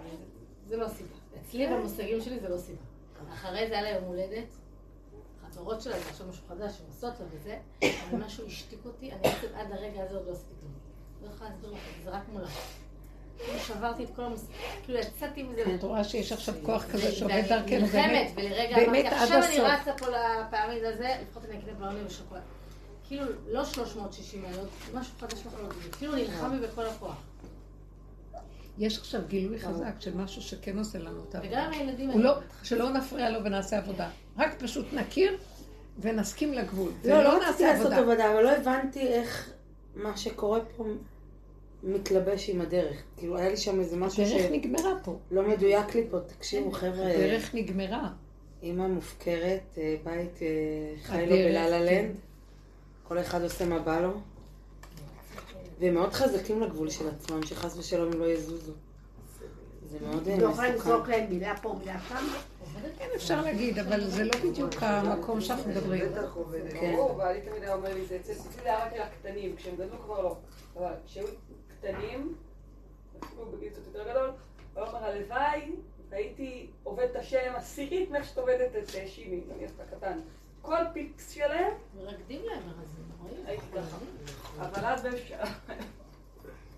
זה לא סיבה. אצלי במושגים שלי זה לא סיבה. אחרי זה היה לה יום הולדת, חברות שלה, זה עכשיו משהו חדש, שהן עושות לה וזה, אבל משהו השתיק אותי, אני בעצם עד הרגע הזה עוד לא עשיתי כלום. לא יכולה להסביר לך, זה רק מולה. כאילו שברתי את כל המוס... כאילו יצאתי מזה. את רואה שיש עכשיו כוח כזה שעובד דרכנו, באמת, ולרגע באמת אמרתי, עכשיו אני. רצה פה לפעמים הזה, לפחות אני אקנה בלוני ושוקולד. כאילו, לא 360 מעלות, משהו חדש לחלוטין. כאילו נלחם בי בכל הכוח. יש עכשיו גילוי חזק של משהו שכן עושה לנו את העבודה. וגם הילדים הוא לא, האלה. שלא נפריע לו ונעשה עבודה. רק פשוט נכיר ונסכים לגבול. לא, לא רציתי נעשה לעשות עבודה. אבל לא הבנתי איך מה שקורה פה מתלבש עם הדרך. כאילו, היה לי שם איזה משהו הדרך נגמרה פה. שלא מדויק לי פה. תקשיבו, חבר'ה, הדרך נגמרה. אימא מופקרת, אה, בית אה, חי לו בלה כן. לנד. כל אחד עושה מה בא לו. והם מאוד חזקים לגבול של עצמם, שחס ושלום הם לא יזוזו. זה מאוד אה, לא יכולה מסוכן. לזרוק להם מילה פה, מילה שם. כן, אפשר להגיד, אבל זה לא בדיוק המקום שאנחנו מדברים. כן. ברור, ואני תמיד היה אומר לי, זה אצל אצלי זה היה רק על הקטנים, כשהם גדלו כבר לא. אבל כשהיו קטנים, אפילו בגיל קצת יותר גדול, הוא אומר, הלוואי, הייתי עובד את השם עשירית מאיך שאת עובדת את אה, שימי, נניח את הקטן. כל פיקס שלהם, מרקדים להם מרזים, רואים? הייתי ככה. אבל אז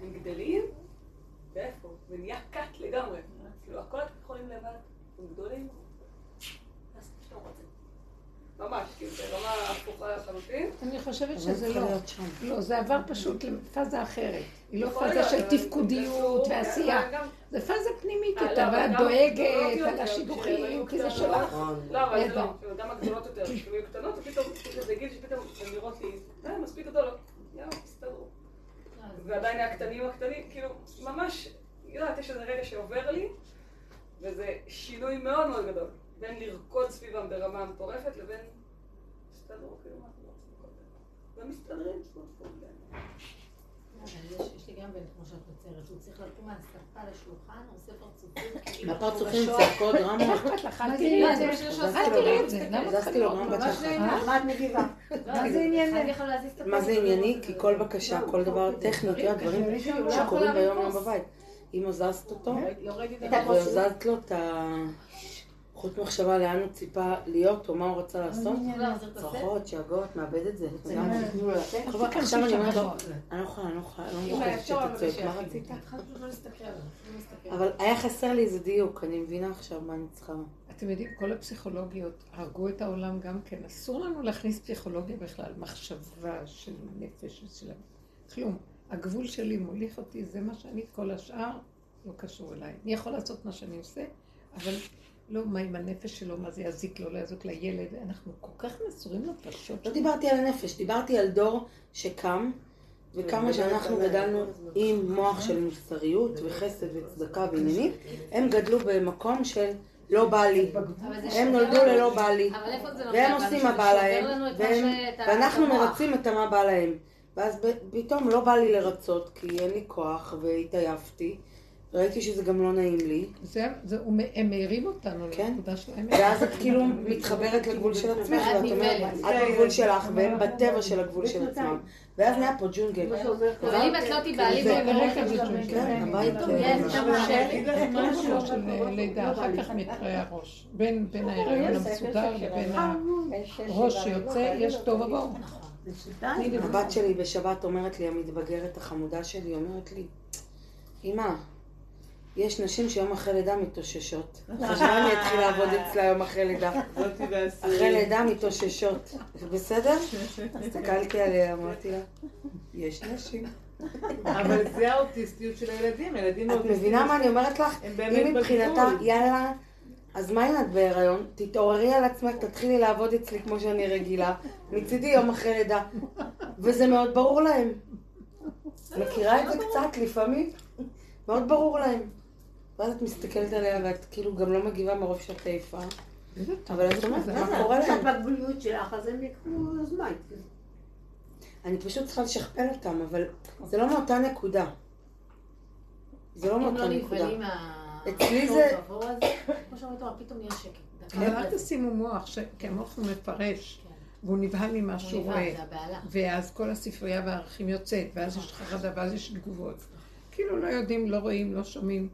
הם גדלים, ואיפה? זה נהיה קאט לגמרי. כאילו, הכל אתם יכולים לבד, הם גדולים, מה שאתם רוצים. ממש, כאילו, ברמה הפוכה לחלוטין. אני חושבת שזה לא. לא, זה עבר פשוט לפאזה אחרת. היא לא פאזה של תפקודיות זה ועשייה. זה פאזה פנימית יותר, אבל ואת דואגת על השידוכים, כי זה. שלך. לא, אבל זה. לא, כאילו, גם הגדולות יותר, כשהן היו קטנות, ופתאום, פתאום זה גיל שפתאום הן נראות לי, אה, מספיק גדולות, יאללה, תסתדרו. ועדיין הקטנים הקטנים, כאילו, ממש, יודעת, יש איזה רגע שעובר לי, וזה שינוי מאוד מאוד גדול, בין לרקוד סביבם ברמה מטורפת, לבין, תסתדרו, כאילו, מה אתם רוצים? ומסתדרים, סוף סוף. אבל יש- לי גם בן, כמו שאת מציירת, הוא צריך לקום מהשפה לשולחן, הוא עושה פרצופים. כאילו. צעקות דרמה. מה אכפת לך? אל תראי את זה. מה את מגיבה? מה זה ענייני? מה זה ענייני? כי כל בקשה, כל דבר טכני, את יודעת, דברים שקורים ביום יום בבית. אם הזזת אותו. והזזת לו את החוט מחשבה לאן הוא ציפה להיות, או מה הוא רצה לעשות. צרחות, שאגות, מאבד את זה. תיכנסי עכשיו אני אומרת לו, נכון. אני לא יכולה, אני לא יכולה, אני לא אפשר, שתצא, מה. רצית? לא לא. אבל היה חסר לי איזה דיוק, אני מבינה עכשיו מה אני צריכה. אתם יודעים, כל הפסיכולוגיות הרגו את העולם גם כן. אסור לנו להכניס פסיכולוגיה בכלל, מחשבה של נפש ושל... כלום. הגבול שלי מוליך אותי, זה מה שאני, כל השאר לא קשור אליי. אני יכול לעשות מה שאני עושה, אבל לא מה עם הנפש שלו, מה זה יזיק לו, לא יזיק לילד. אנחנו כל כך מסורים לפרשות. לא דיברתי על הנפש, דיברתי על דור שקם, וכמה שאנחנו גדלנו עם מוח של מוסריות וחסד וצדקה ועניינים, הם גדלו במקום של לא בא לי. הם נולדו ללא בא לי. והם? עושים מה בא להם, ואנחנו. מרצים את המה בא להם. ואז פתאום לא בא לי לרצות, כי אין לי כוח, והתעייפתי, וראיתי שזה גם לא נעים לי, זה, זה, הוא, הם מעירים אותנו כן. לנקודה שלהם. ואז את כאילו מתחברת לגבול של עצמך, ואת אומרת. את בגבול שלך, והם בטבע של הגבול של עצמם. ואז נהיה פה ג'ונגל. אבל אם את לא תיבהלי זה- ברכב זה- שלך, כן, הבית... אה, משהו של לידה, אחר כך מתראה הראש. בין, בין ההיריון המסודר לבין הראש שיוצא, יש. תני לי הבת שלי בשבת אומרת לי, המתבגרת החמודה שלי, אומרת לי, אמא, יש נשים שיום אחרי לידה מתאוששות. חשבה אני אתחיל לעבוד אצלה יום אחרי לידה. אחרי לידה מתאוששות. בסדר? <laughs> הסתכלתי עליה, אמרתי לה, יש נשים. אבל זה האוטיסטיות של הילדים, ילדים את מבינה מה אני אומרת לך? הם באמת היא מבחינתה. יאללה, אז מה אם את בהיריון? תתעוררי על עצמך, תתחילי לעבוד אצלי כמו שאני רגילה. מצידי יום אחרי לידה. וזה מאוד ברור להם. מכירה את זה קצת לפעמים? מאוד ברור להם. ואז את מסתכלת עליה ואת כאילו גם לא מגיבה מרוב שאת עייפה. אבל את אומרת, מה קורה להם? את בגבוליות שלך, אז הם יקחו זמן. אני פשוט צריכה לשכפל אותם, אבל זה לא מאותה נקודה. זה לא מאותה לא נקודה. אצלי זה- כמו שאומרת, פתאום נהיה שקט. אבל אל תשימו מוח, כי המוח הוא מפרש, והוא נבהל ממה שהוא הוא רואה. ואז כל הספרייה והערכים יוצאת, ואז יש חרדה, ואז יש תגובות. כאילו לא יודעים, לא רואים, לא שומעים.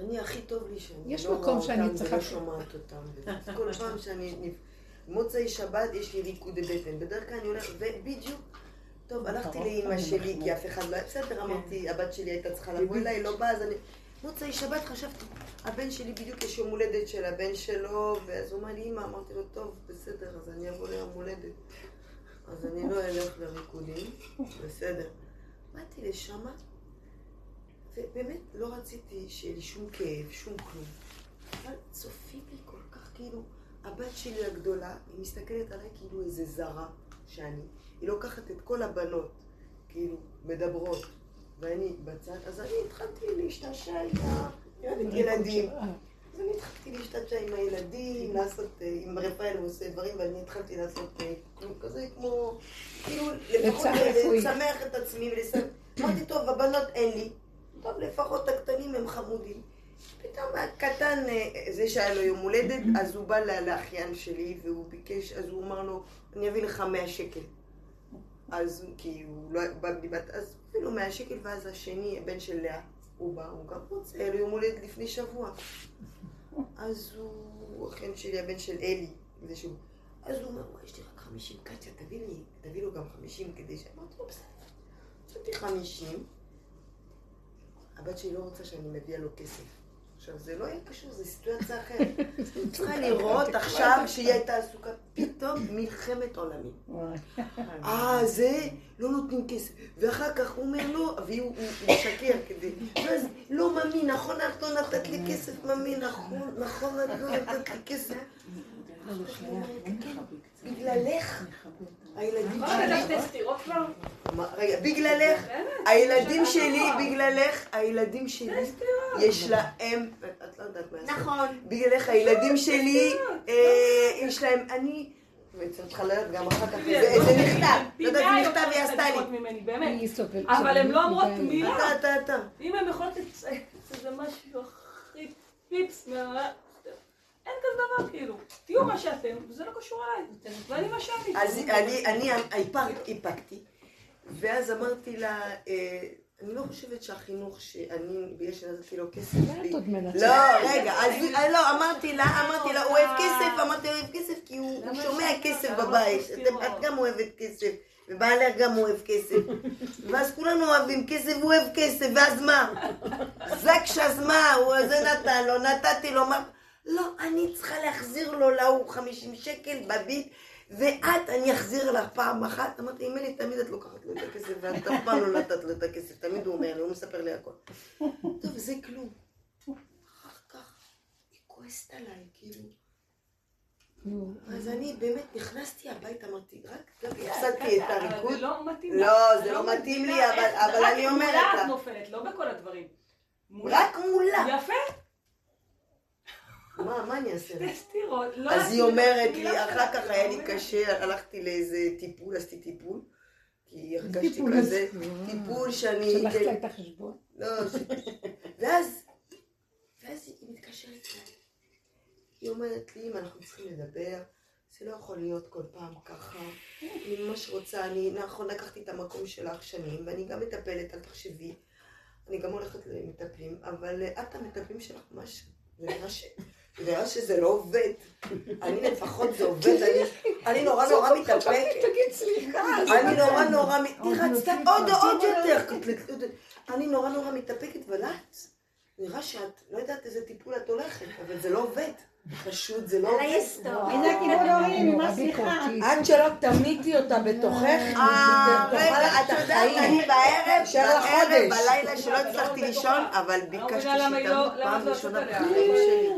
אני הכי טוב לי שאני יש לא מקום שאני צריכה- ולא שומעת אותם. כל פעם שאני... מוצאי שבת יש לי ריקודי בטן. בדרך כלל אני הולכת, ובדיוק טוב, הלכתי לאימא שלי, כי אף אחד לא היה בסדר, אמרתי, הבת שלי הייתה צריכה לבוא אליי, לא באה, אז אני... מוצאי שבת חשבתי, הבן שלי בדיוק יש יום הולדת של הבן שלו, ואז הוא אמר לי, אימא, אמרתי לו, טוב, בסדר, אז אני אבוא ליום הולדת. אז אני לא אלך לריקודים, בסדר. באתי לשמה, ובאמת לא רציתי שיהיה לי שום כאב, שום כלום. אבל צופים לי כל כך, כאילו, הבת שלי הגדולה, היא מסתכלת עליי כאילו איזה זרה שאני. היא לוקחת את כל הבנות, כאילו, מדברות, ואני בצד, אז אני התחלתי להשתעשע עם ה- עם ילדים. אז אני התחלתי להשתעשע עם הילדים, לעשות, אה, עם רפאל הוא עושה דברים, ואני התחלתי לעשות אה, כלום כזה, כמו, כאילו, לפחות. לשמח את עצמי. אמרתי, טוב, הבנות אין לי. טוב, לפחות הקטנים הם חמודים. פתאום הקטן, אה, זה שהיה לו יום הולדת, אז הוא בא לאחיין שלי, והוא ביקש, אז הוא אמר לו, אני אביא לך 100 שקל. אז כי הוא לא בא בלי בת, אז הביא לו 100 שקל, ואז השני, הבן של לאה, הוא בא, הוא גם רוצה, היה לו יום הולדת לפני שבוע. אז הוא, אחיין שלי, הבן של אלי, זה שהוא, אז הוא אומר, וואי, יש לי רק 50, קטיה, תביא לי, תביא לו גם 50 כדי ש... אמרתי לו, בסדר. נתתי 50. הבת שלי לא רוצה שאני מביאה לו כסף. עכשיו, זה לא יהיה קשור, זו סיטואציה אחרת. אני <laughs> צריכה לראות עכשיו שהיא הייתה עסוקה, פתאום מלחמת עולמים. אה, זה, לא נותנים כסף. ואחר כך הוא אומר לא, והוא הוא- הוא משקר כדי. ואז, לא, ממי, נכון, את לא נתת לי כסף, ממי, נכון, נכון, את לא נתת לי כסף. בגללך, הילדים שלי... רגע, בגללך, הילדים שלי, בגללך, הילדים שלי, יש להם, את לא יודעת מה זה. נכון. בגללך, הילדים שלי, אה, יש להם, אני, וצריכה לדעת גם אחר כך, זה זה פי לא יודעת, מכתב יותר היא עשתה לי. אבל הן לא אומרות. מילה. אם הן יכולות לצייץ איזה משהו הכי פיפס, מה- אין כזה דבר כאילו. תהיו מה שאתם, וזה לא קשור אליי. ואני מה שאני. אז אני, אני איפק- איפקתי, ואז אמרתי לה, אה, אני לא חושבת שהחינוך שאני, בגלל שנתתי לו כסף? לא, רגע, אז אה, לא, אמרתי לה, אמרתי לה, הוא אוהב כסף, אמרתי לו, הוא אוהב כסף כי הוא שומע כסף בבית, את גם אוהבת כסף, ובעלך גם אוהב כסף, <laughs> ואז כולנו אוהבים כסף, הוא אוהב כסף, ואז מה? זקש אז מה, הוא זה נתן לו, נתתי לו, מה? לא, אני צריכה להחזיר לו להוא 50 שקל בביט, ואת, אני אחזיר לך פעם אחת. אמרתי, אם לי, תמיד את לוקחת לו את הכסף, ואת אף פעם לא נתת לו את הכסף, תמיד הוא אומר לי, הוא מספר לי הכל. טוב, זה כלום. אחר כך, היא כועסת עליי, כאילו. אז אני באמת נכנסתי הביתה, אמרתי, רק רק הפסדתי את אבל הריקוד. זה לא מתאים לך. לא, זה לא מתאים לי, אבל- רק אני אומרת מולה לה. את נופלת, לא בכל הדברים. מולה. רק מולה. יפה. מה, מה אני אעשה? שתי סטירות. לא אז היא אומרת לי, אחר אחת, כך לא היה לי. קשה, הלכתי לאיזה טיפול, עשיתי טיפול. כי הרגשתי כזה. טיפול שאני... שלחת לה את החשבון. לא, ש- ואז, ואז היא מתקשרת אליי. היא אומרת לי, אם אנחנו צריכים לדבר, זה לא יכול להיות כל פעם ככה. אני ממש רוצה, אני, נכון, לקחתי את המקום שלך שנים, ואני גם מטפלת, אל תחשבי. אני גם הולכת למטפלים, אבל אה, את המטפלים שלך ממש, זה נראה ש... זה נראה שזה לא עובד. אני לפחות זה עובד, אני, אני נורא נורא מתאפקת. תגיד סליחה. אני נורא נורא, היא רצתה עוד. עוד יותר. אני נורא נורא מתאפקת, אבל את, נראה שאת לא יודעת איזה טיפול את הולכת, אבל זה לא עובד. פשוט זה לא על עובד. ההיסטוריה. כיבוד הורים, מה סליחה? עד שלא תמיתי אותה בתוכך, אה, רגע, את יודעת, החיים. אני בערב, בערב, חודש. בלילה שלא הצלחתי לישון, אבל ביקשתי לא- שתמות למה פעם את ראשונה בחיים. שלי.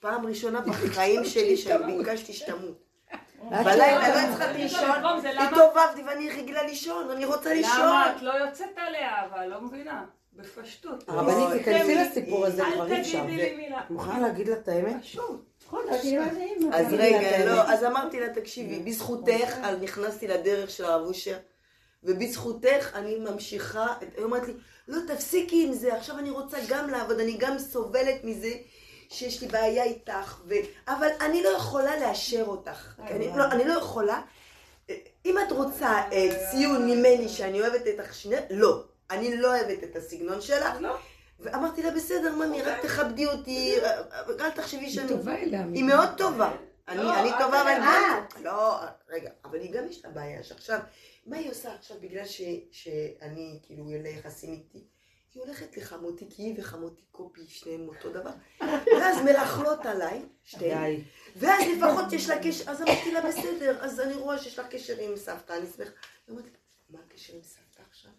פעם ראשונה בחיים <laughs> שלי שביקשתי שתמות. <laughs> בלילה לא הצלחתי לישון, זה למה- התעוררתי ואני רגילה לישון, אני רוצה לישון. למה את לא יוצאת עליה, אבל לא מבינה. בפשטות. הרבנית, תיכנסי לסיפור הזה אל כבר אי אפשר. תגידי לי מילה. מוכנה להגיד לה את האמת? אז לה את רגע. לא, אז אמרתי לה, תקשיבי, בזכותך, אז נכנסתי לדרך של הרב אושר, ובזכותך אני ממשיכה, היא אומרת לי, לא, תפסיקי עם זה, עכשיו אני רוצה גם לעבוד, אני גם סובלת מזה שיש לי בעיה איתך, ו... אבל אני לא יכולה לאשר אותך, אני לא, אני לא יכולה. אם את רוצה אה, ציון ממני שאני אוהבת את השני, לא. אני לא אוהבת את הסגנון שלך. לא. ואמרתי לה, בסדר, ממי, רק תכבדי אותי, אה, אל תחשבי היא שאני... טובה אליה. היא מאוד טובה. אני, לא, טובה, אבל. גם... לא, רגע, אבל היא גם יש לה בעיה שעכשיו מה היא עושה עכשיו בגלל ש, שאני, כאילו, אין לה יחסים איתי? היא הולכת לחמותי, כי היא וחמותי קופי, שניהם אותו דבר. ואז מרכלות עליי, שתיהן. ואז לפחות יש לה קשר, אז אמרתי לה, בסדר, אז אני רואה שיש לה קשר עם סבתא, אני שמחה. אומרת, מה הקשר עם סבתא עכשיו?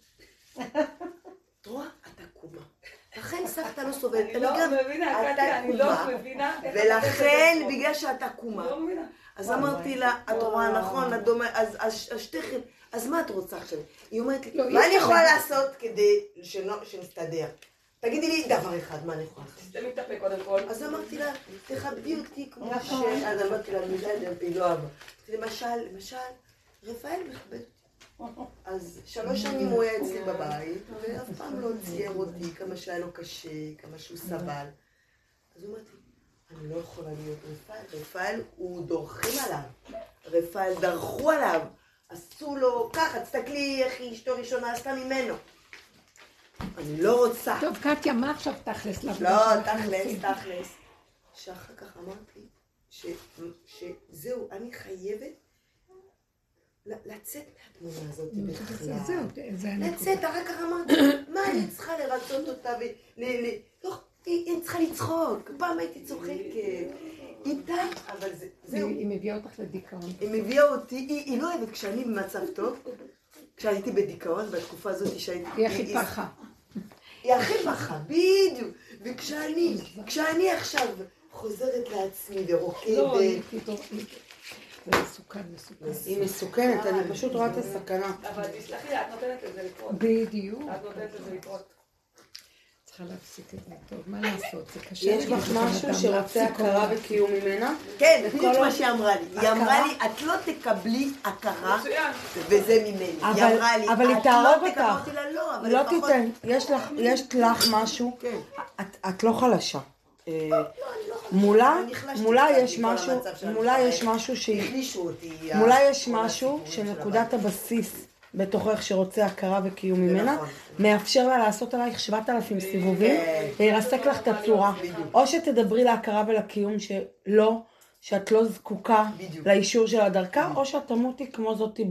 את רואה? את עקומה. לכן סבתא לא סובלת. אני לא מבינה, את קטיה, אני לא עקומה. מבינה. ולכן, בגלל שאת. עקומה, לא. אז אמרתי לה, את רואה נכון, אז שתיכן, אז מה את רוצה עכשיו? היא אומרת לי, לא, מה אני יכולה לעשות כדי שנסתדר? תגידי לי דבר אחד, מה אני יכולה לעשות? תסתמי את הפה קודם כל. אז אמרתי לה, תכבדי אותי כמו ש... נכון. אז אמרתי לה, בסדר, היא לא אהבה. למשל, למשל, רפאל מכבד. אז שלוש שנים הוא היה אצלי בבית, ואף פעם לא צייר אותי כמה שהיה לו קשה, כמה שהוא סבל. אז הוא אמר לי, אני לא יכולה להיות רפאל, רפאל הוא דורכים עליו, רפאל דרכו עליו, עשו לו ככה, תסתכלי איך אשתו ראשונה עשתה ממנו. אני לא רוצה. טוב, קטיה, מה עכשיו תכלס לא, תכלס? תכלס. שאחר כך אמרתי ש- שזהו, אני חייבת לצאת מהתמונה הזאת בכלל. לצאת, אחר כך אמרתי, מה אני צריכה לרצות אותה ו... ל- ל- לא, היא היא צריכה לצחוק. פעם הייתי צוחקת. איתה, אבל זה- זהו. היא היא מביאה אותך לדיכאון. היא מביאה אותי, היא היא לא אוהבת כשאני במצב טוב, כשהייתי בדיכאון, בתקופה הזאת שהייתי... היא הכי פחה. היא הכי פחה, בדיוק. וכשאני, כשאני עכשיו חוזרת לעצמי לא, ורוקדת, היא פתאום... היא- זה מסוכן, מסוכן. היא מסוכנת, אני פשוט רואה את הסכנה. אבל תסלחי לי, את נותנת לזה לקרות. בדיוק. את נותנת לזה לקרות. צריכה להפסיק את זה. טוב, מה לעשות? זה קשה. יש לבן משהו שרוצה הכרה וקיום ממנה? כן, בדיוק מה עוד- שהיא אמרה לי. היא? אמרה לי, את לא תקבלי הכרה. וזה ממני. היא אבל- אמרה לי, אבל היא את תהרוג לא תקבלי. אותך. לא, אבל לא. תיתן, יש לך, יש לך משהו, כן. את, את לא חלשה. אה, מולה, מולה יש משהו, מולה. יש משהו שהיא. מולה יש משהו שנקודת. הבסיס בתוכך שרוצה הכרה וקיום ממנה, נכון. מאפשר לה לעשות עלייך שבעת אלפים סיבובים, כן. וירסק לך את הצורה. או שתדברי להכרה ולקיום שלא, שאת לא זקוקה. לאישור של הדרכה, או שאת תמותי כמו זאתי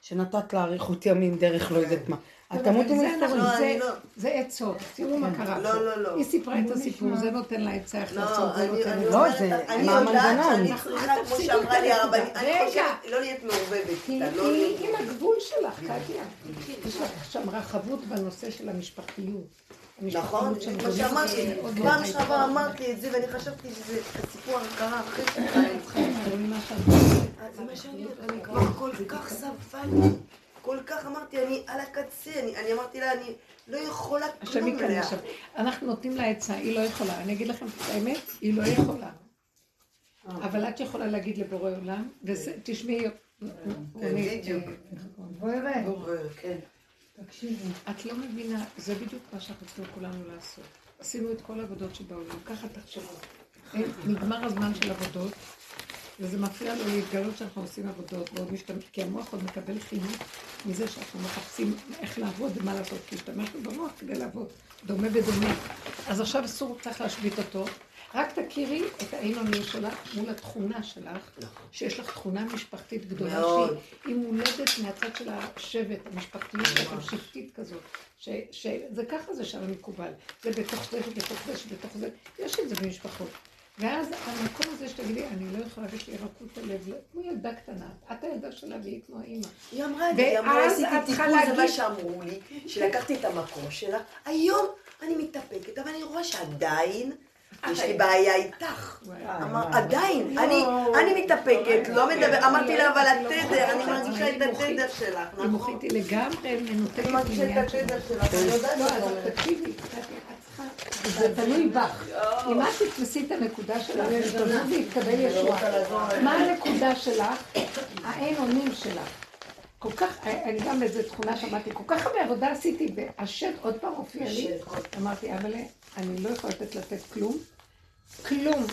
שנתת לאריכות ימים דרך לא יודעת מה. את תמותי זה לא, זה- אני לא. זה עצות, תראו מה קרה לא. לא, לא. היא סיפרה את הסיפור, זה נותן לה עצה איך לא, לעשות, זה אני נותן אני לה... לא, זה- אני מה יודעת המנגנון? שאני אנחנו- צריכה, כמו שאמרה לי הרבנית. אני. חושבת לא להיות מעורבבת היא לא היא עם הגבול שלך, קטיה. יש לך שם רחבות בנושא של המשפחתיות. נכון, כמו שאמרתי, פעם מאוד שעברה אמרתי את זה ואני חשבתי שזה הסיפור. זה מה שאת- זה מה שאני אומרת, אני כבר כל כך סבלתי, כל כך אמרתי, אני על הקצה, אני אני אמרתי לה, אני לא יכולה כלום אליה. עכשיו. אנחנו נותנים לה עצה, היא לא יכולה. אני אגיד לכם את האמת, היא לא יכולה. אבל את יכולה להגיד לבורא עולם, ותשמעי, רונית, בדיוק. אה, בואי ראה. כן. תקשיבי. את לא מבינה, זה בדיוק מה שאנחנו צריכים כולנו לעשות. עשינו את כל העבודות שבעולם, ככה תחשבו. אין- נגמר הזמן של עבודות, וזה מפריע לו להתגלות שאנחנו עושים עבודות, ועוד משתמש, כי המוח עוד מקבל חינוך מזה שאנחנו מחפשים איך לעבוד ומה לעשות, כי השתמשנו במוח כדי לעבוד, דומה בדומה. אז עכשיו אסור, צריך להשבית אותו. רק תכירי את האין אונים שלך מול התכונה שלך, שיש לך תכונה משפחתית גדולה. שהיא היא מולדת מהצד של השבט, המשפחתיות שלכם, שבטית כזאת, ש- שזה ככה זה שם מקובל, זה בתוך זה ובתוך זה שבתוך זה, יש את זה במשפחות. ואז המקום הזה שתגידי, אני לא יכולה, יש לי רכות הלב, כמו ילדה קטנה, את הילדה שלה והיא כמו האימא. היא אמרה לי, היא אמרה, עשיתי את תיקון, זה מה שאמרו לי, שלקחתי את המקום שלה, היום אני מתאפקת, אבל אני רואה שעדיין יש לי בעיה איתך. אמר, עדיין, אני אני מתאפקת, לא מדבר, אמרתי לה, אבל התדר, אני מרגישה את התדר שלך, היא נכון? מוחית היא לגמרי מנותקת אני מרגישה את. התדר שלך, אני יודעת לא, מה את אז אומרת. תקשיבי, את זה תלוי בך. אם את תתפסי את הנקודה שלך, ותבוא ויתקבל ישועה. מה הנקודה שלך? האין אונים שלך. כל כך, אני גם איזו תכונה שמעתי, כל כך הרבה עבודה עשיתי, והשד עוד פעם הופיע לי. אמרתי, אבל אני לא יכולה לתת לתת כלום. כלום.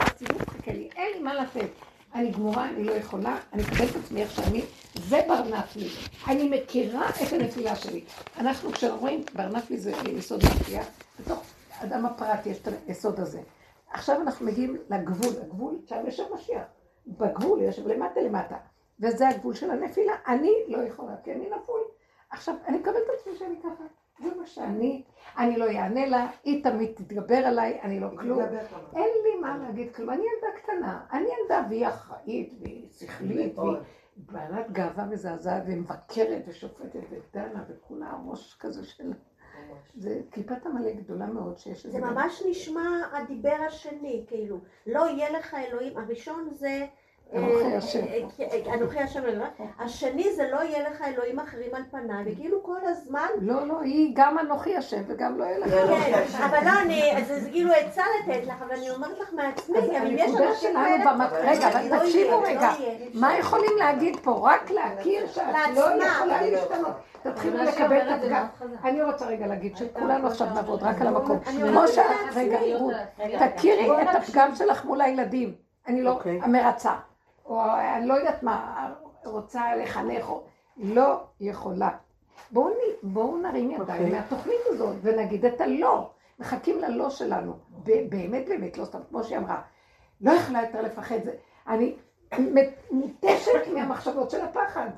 הציבור מחכה לי, אין לי מה לתת. אני גמורה, אני לא יכולה, אני אקבל את עצמי איך שאני, זה ברנפלי. אני מכירה את הנפילה שלי. אנחנו כשאומרים, ברנפלי זה יסוד מאפייה, בתוך אדם הפרט יש את היסוד הזה. עכשיו אנחנו מגיעים לגבול, הגבול, שם יושב משיח. בגבול, יושב למטה למטה. וזה הגבול של הנפילה. אני לא יכולה, כי אני נפול. עכשיו, אני מקבלת את עצמי שאני ככה. זה מה שאני, אני לא אענה לה, היא תמיד תתגבר עליי, אני לא כלום. אין לי מה להגיד כלום. אני ילדה קטנה, אני ילדה והיא אחראית והיא שכלית והיא בעלת גאווה מזעזעת ומבקרת ושופטת ודנה וכולה ראש כזה של... זה קליפת עמלק גדולה מאוד שיש זה לזה. ממש נשמע הדיבר השני, כאילו, לא יהיה לך אלוהים, הראשון זה... אנוכי אה, השם. אה, אה, אנוכי השם, אלוהים. השני זה לא יהיה לך אלוהים אחרים על פניי, וכאילו כל הזמן, לא, לא, היא גם אנוכי השם וגם לא יהיה לך. כן, אבל לא, אני, זה כאילו עצה לתת לך, אבל אני אומרת לך מעצמי, אבל אם יש אנשים כאלה, רגע, לא אבל יהיה, תקשיבו לא רגע. מה יכולים להגיד פה? רק להכיר שאת לא. יכולה אני לא להשתנות. תתחילו אבל רש"י לקבל את הפגם. אני רוצה רגע להגיד שכולנו עכשיו נעבוד רק על המקום. כמו אומרת ש... לעצמי. רגע, תכירי את הפגם שלך מול הילדים. אני לא אוקיי. המרצה. או אני לא יודעת מה, רוצה לחנך, או... לא יכולה. בואו בואו נרים ידיים אוקיי. מהתוכנית הזאת ונגיד את הלא. מחכים ללא שלנו. באמת באמת, לא סתם, כמו שהיא אמרה. לא יכולה יותר לפחד. זה- אני מותשת מהמחשבות של הפחד.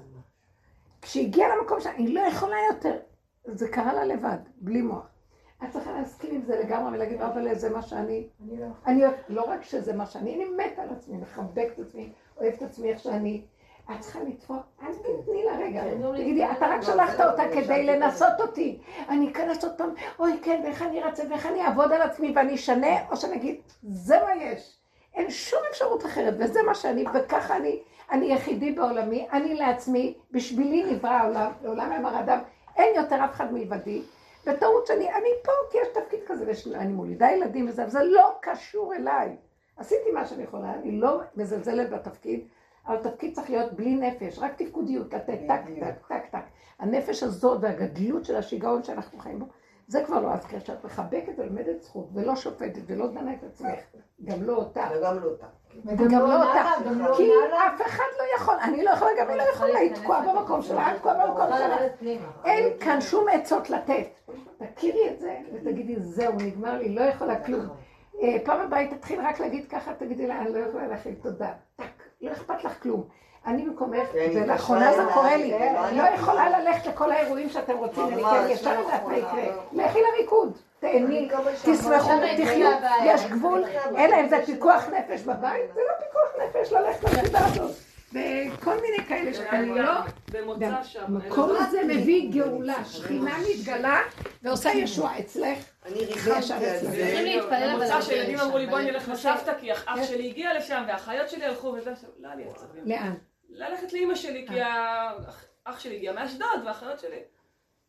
כשהגיעה למקום שאני לא יכולה יותר, זה קרה לה לבד, בלי מוח. את צריכה להסכים עם זה לגמרי ולהגיד, אבל זה מה שאני. אני לא רק שזה מה שאני, אני מתה על עצמי, מחבקת את עצמי, אוהבת את עצמי איך שאני. את צריכה לתפוח, אל תתני לה רגע. תגידי, אתה רק שלחת אותה כדי לנסות אותי. אני אכנס עוד פעם, אוי כן, ואיך אני ארצה, ואיך אני אעבוד על עצמי ואני אשנה, או שנגיד, זה מה יש. אין שום אפשרות אחרת, וזה מה שאני, וככה אני, אני יחידי בעולמי, אני לעצמי, בשבילי נברא העולם, לעולם אמר אדם, אין יותר אף אחד מלבדי. בטעות שאני, אני פה כי יש תפקיד כזה, ואני מולידה ילדים וזה, אבל זה לא קשור אליי. עשיתי מה שאני יכולה, אני לא מזלזלת בתפקיד, אבל התפקיד צריך להיות בלי נפש, רק תפקודיות, לתת טק, טק, טק, טק. הנפש הזאת והגדלות של השיגעון שאנחנו חיים בו, זה כבר לא. אז כשאת מחבקת ולומדת זכות, ולא שופטת, ולא דנה את עצמך, גם לא אותה, וגם לא אותה. וגם לא אותה, כי אף אחד לא יכול, אני לא יכולה, גם היא לא יכולה, היא תקועה במקום שלה, את תקועה במקום שלה. אין כאן שום עצות לתת. תכירי את זה ותגידי, זהו, נגמר לי, לא יכולה כלום. אה, פעם הבאה היא תתחיל רק להגיד ככה, תגידי לה, אני לא יכולה להכיל תודה. טק, לא אכפת לך כלום. אני במקומך, כן, ולאחרונה זה קורה לי, כן, לא יכולה ללכת לכל האירועים שאתם רוצים, אני כן ישר לא יודעת מה. יקרה. לכי לריקוד, תהני, תשמחו, שם תחיו, הבעיה. יש גבול, אלא אם זה פיקוח נפש בבית, זה לא פיקוח נפש ללכת לשיטה הזאת. וכל מיני כאלה שאני לא... במוצא שם. המקום הזה מביא גאולה, שכינה מתגלה ועושה ישועה אצלך. אני ריחמתי על. זה. במוצא שהילדים לשם, אמרו לי בואי נלך לסבתא כי אח אח שלי הגיע לשם והאחיות שלי הלכו וזה, לא היה לי עצבים. לאן? ללכת לאימא שלי כי האח- אח שלי הגיע מאשדוד והאחיות שלי.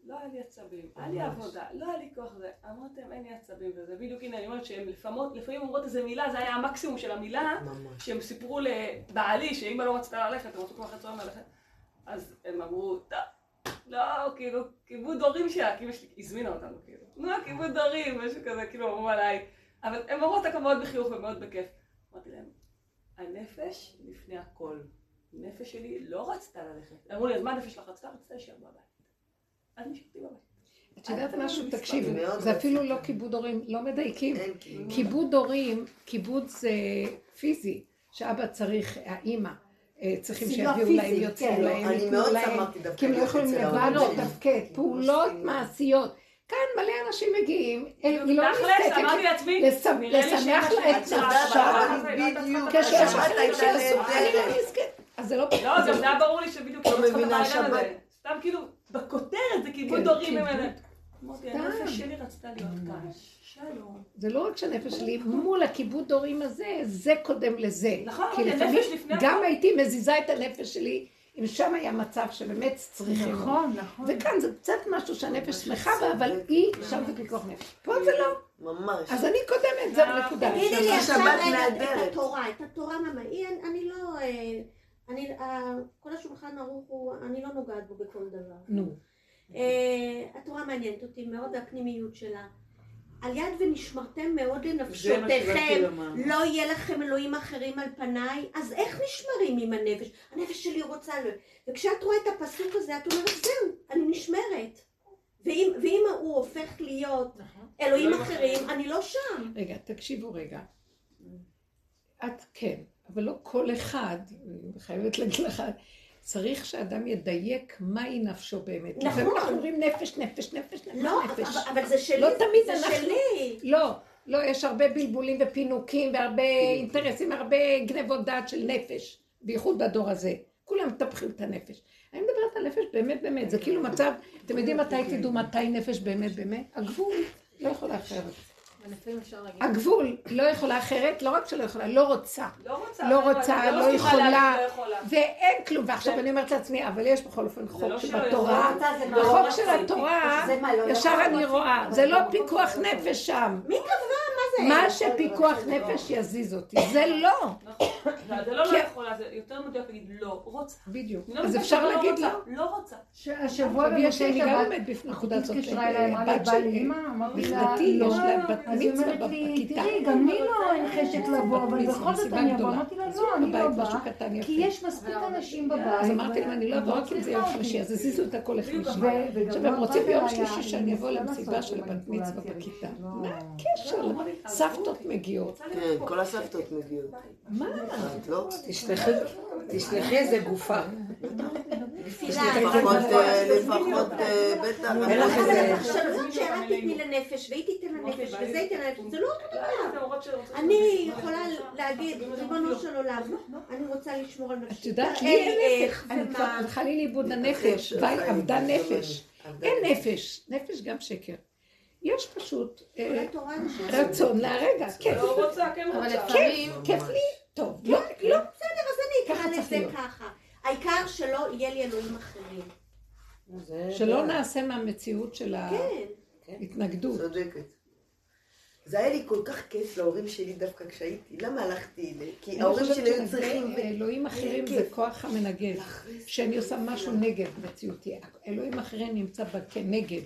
לא היה לי עצבים, היה לי עבודה, לא היה לי כוח זה. אמרתם אין לי עצבים וזה בדיוק הנה אני אומרת שהן לפעמים לפעמים אומרות איזה מילה, זה היה המקסימום של המילה. שהם סיפרו לבעלי שאמא לא רצתה ללכת, הם רצו כבר אחרי צהריים ללכת, אז הם אמרו, "טוב, לא, כאילו, כיבוד הורים שלה, שלי הזמינה אותנו, כאילו, נו, כיבוד הורים, משהו כזה, כאילו, אמרו עליי, אבל הם אמרו אותה מאוד בחיוך ומאוד בכיף. אמרתי להם, הנפש לפני הכל. הנפש שלי לא רצתה ללכת. אמרו לי, אז מה הנפש שלך רצתה? רצתה להישאר בבית. אז נשארתי בבית. את יודעת משהו? מאוד זה. אפילו לא כיבוד הורים, לא מדייקים. כיבוד הורים, כיבוד זה פיזי, שאבא צריך, האימא, אה, צריכים שיביאו להם, פיזי, יוציאו כן. להם, מאוד להם, כי הם לא יכולים לבד. לתפקד, פעולות מעשיות. כאן מלא אנשים מגיעים, היא לא נזקקת לי לשמח לה את נפשה. כשיש אחרים שיעשו, אני לא. נזקקת. אז זה לא... לא, זה גם זה היה ברור לי שבדיוק לא צריכה את מבינה, הרעיון הזה. שבת. סתם כאילו, בכותרת זה כיבוד כן, הורים. ממנה. אמרתי. הנפש שלי רצתה להיות כאן. שלום. זה לא רק שהנפש שלי, מול הכיבוד הורים הזה, זה קודם לזה. נכון, כי הנפש לפני גם. הייתי מזיזה את הנפש שלי, אם שם היה מצב שבאמת צריכים. נכון, נכון. וכאן זה קצת משהו שהנפש שמחה בה, אבל היא, שם זה פיקוח נפש. פה זה לא. ממש. אז אני קודמת, זהו נקודה. תגידי לי עכשיו רגע. את התורה, את התורה ממאי, אני- אני לא, אה, אני, אה, כל השולחן ערוך הוא, אני לא נוגעת בו בכל דבר. נו. אה, התורה מעניינת אותי מאוד, הפנימיות שלה. על יד ונשמרתם מאוד לנפשותיכם. לא יהיה לכם אלוהים אחרים על פניי, אז איך נשמרים עם הנפש? הנפש שלי רוצה ל... וכשאת רואה את הפסוק הזה, את אומרת, זהו, אני נשמרת. ואם, ואם הוא הופך להיות אלוהים אלוהים אחרים, אני לא שם. רגע, תקשיבו רגע. את כן, אבל לא כל אחד, אני חייבת להגיד לך, צריך שאדם ידייק מהי נפשו באמת. נכון. לפעמים אנחנו אומרים נפש, נפש, נפש, לא, נפש. אבל- אבל זה שלי, לא תמיד זה אנחנו... שלי. לא, לא, יש הרבה בלבולים ופינוקים והרבה אינטרסים, הרבה גנבות דעת של נפש, בייחוד בדור הזה. כולם מטפחים את הנפש. אני מדברת על נפש באמת באמת, זה כאילו מצב, אתם יודעים מתי תדעו מתי נפש באמת באמת? הגבול לא יכולה אחרת. הגבול לא יכולה אחרת, לא רק שלא יכולה, לא רוצה. לא רוצה. לא רוצה, לא יכולה, להגיד, לא יכולה. ואין כלום. ועכשיו אני אומרת לעצמי, אבל יש בכל אופן חוק לא שבתורה, לא בחוק. של התורה, לא ישר אני רואה, זה לא לא פיקוח. נפש שם. מי קבע? מה זה? מה שפיקוח נפש יזיז אותי, זה לא. נכון. זה לא לא יכולה, זה יותר מדויק להגיד לא רוצה. בדיוק. לא אז אפשר להגיד לה. לא רוצה. השבוע עכשיו, יש לי, במוצאי שבת, הזאת, התקשרה אליי, אמרה לי, בת בא לי שלי, אמא, אמרתי לה, לא. אז היא אומרת לי, בכיתה. תראי, גם לי לא אין חשק לבוא, אבל בכל זאת אני אבוא. אמרתי לה, לא, אני לא באה, כי. יש מספיק אנשים בבית. אז אמרתי להם, אני לא אבוא רק אם זה יום שלישי, אז הזיזו את הכל לחמישי. ו- וגם עכשיו, לא הם רוצים באת ביום שלישי אני שאני אבוא למסיבה של הבת מצווה בכיתה. לא. מה הקשר? סבתות מגיעות. כן, כל הסבתות מגיעות. מה? לא? תשלחי איזה גופה. תפילה. לפחות, אה, לפחות, אה, בטח. אין לך אבל איזה- הפרשנות שאת תתני לנפש, והיא תיתן לנפש, וזה ייתן לנפש, זה לא אותו דבר. אני יכולה להגיד, ריבונו של עולם, אני רוצה לשמור על את נפשי. יודעת, לי אין נפש. אני כבר. הלכה לי לאיבוד הנפש. אבדה נפש. אין נפש. נפש גם שקר. יש פשוט אה, רצון להרגע. כיף. לא רוצה, כן רוצה. כיף לי. טוב. לא, לא. בסדר, אז אני אקרא לזה. ככה. העיקר שלא יהיה לי אלוהים אחרים. זה- שלא נעשה מהמציאות של כן. ההתנגדות. צודקת. זה היה לי כל כך כיף להורים שלי דווקא כשהייתי, למה הלכתי אליהם? כי ההורים שלי היו צריכים... אלוהים אחרים. זה כוח המנגד. שאני עושה משהו נגד מציאותי. אלוהים אחרים נמצא בה כנגד.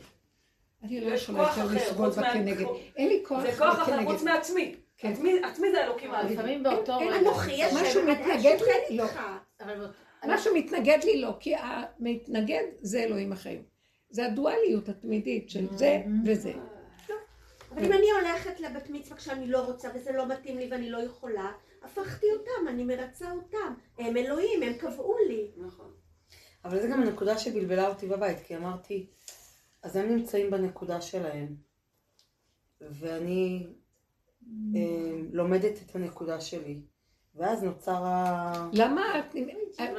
אני לא יכולה יותר לסבול חוץ בה מה- כנגד. אין לי כוח זה כוח אחר. חוץ מעצמי. כן. עצמי זה אלוקים העליון. לפעמים באותו אין- רגע. אנוכי יש משהו מתנגד לי? לא. משהו מתנגד לי לא, כי המתנגד זה אלוהים אחרים. זה הדואליות התמידית של זה וזה. אבל אם אני הולכת לבת מצווה כשאני לא רוצה וזה לא מתאים לי ואני לא יכולה, הפכתי אותם, אני מרצה אותם. הם אלוהים, הם קבעו לי. נכון. אבל זו גם הנקודה שבלבלה אותי בבית, כי אמרתי, אז הם נמצאים בנקודה שלהם, ואני אה, לומדת את הנקודה שלי, ואז נוצר ה... למה את...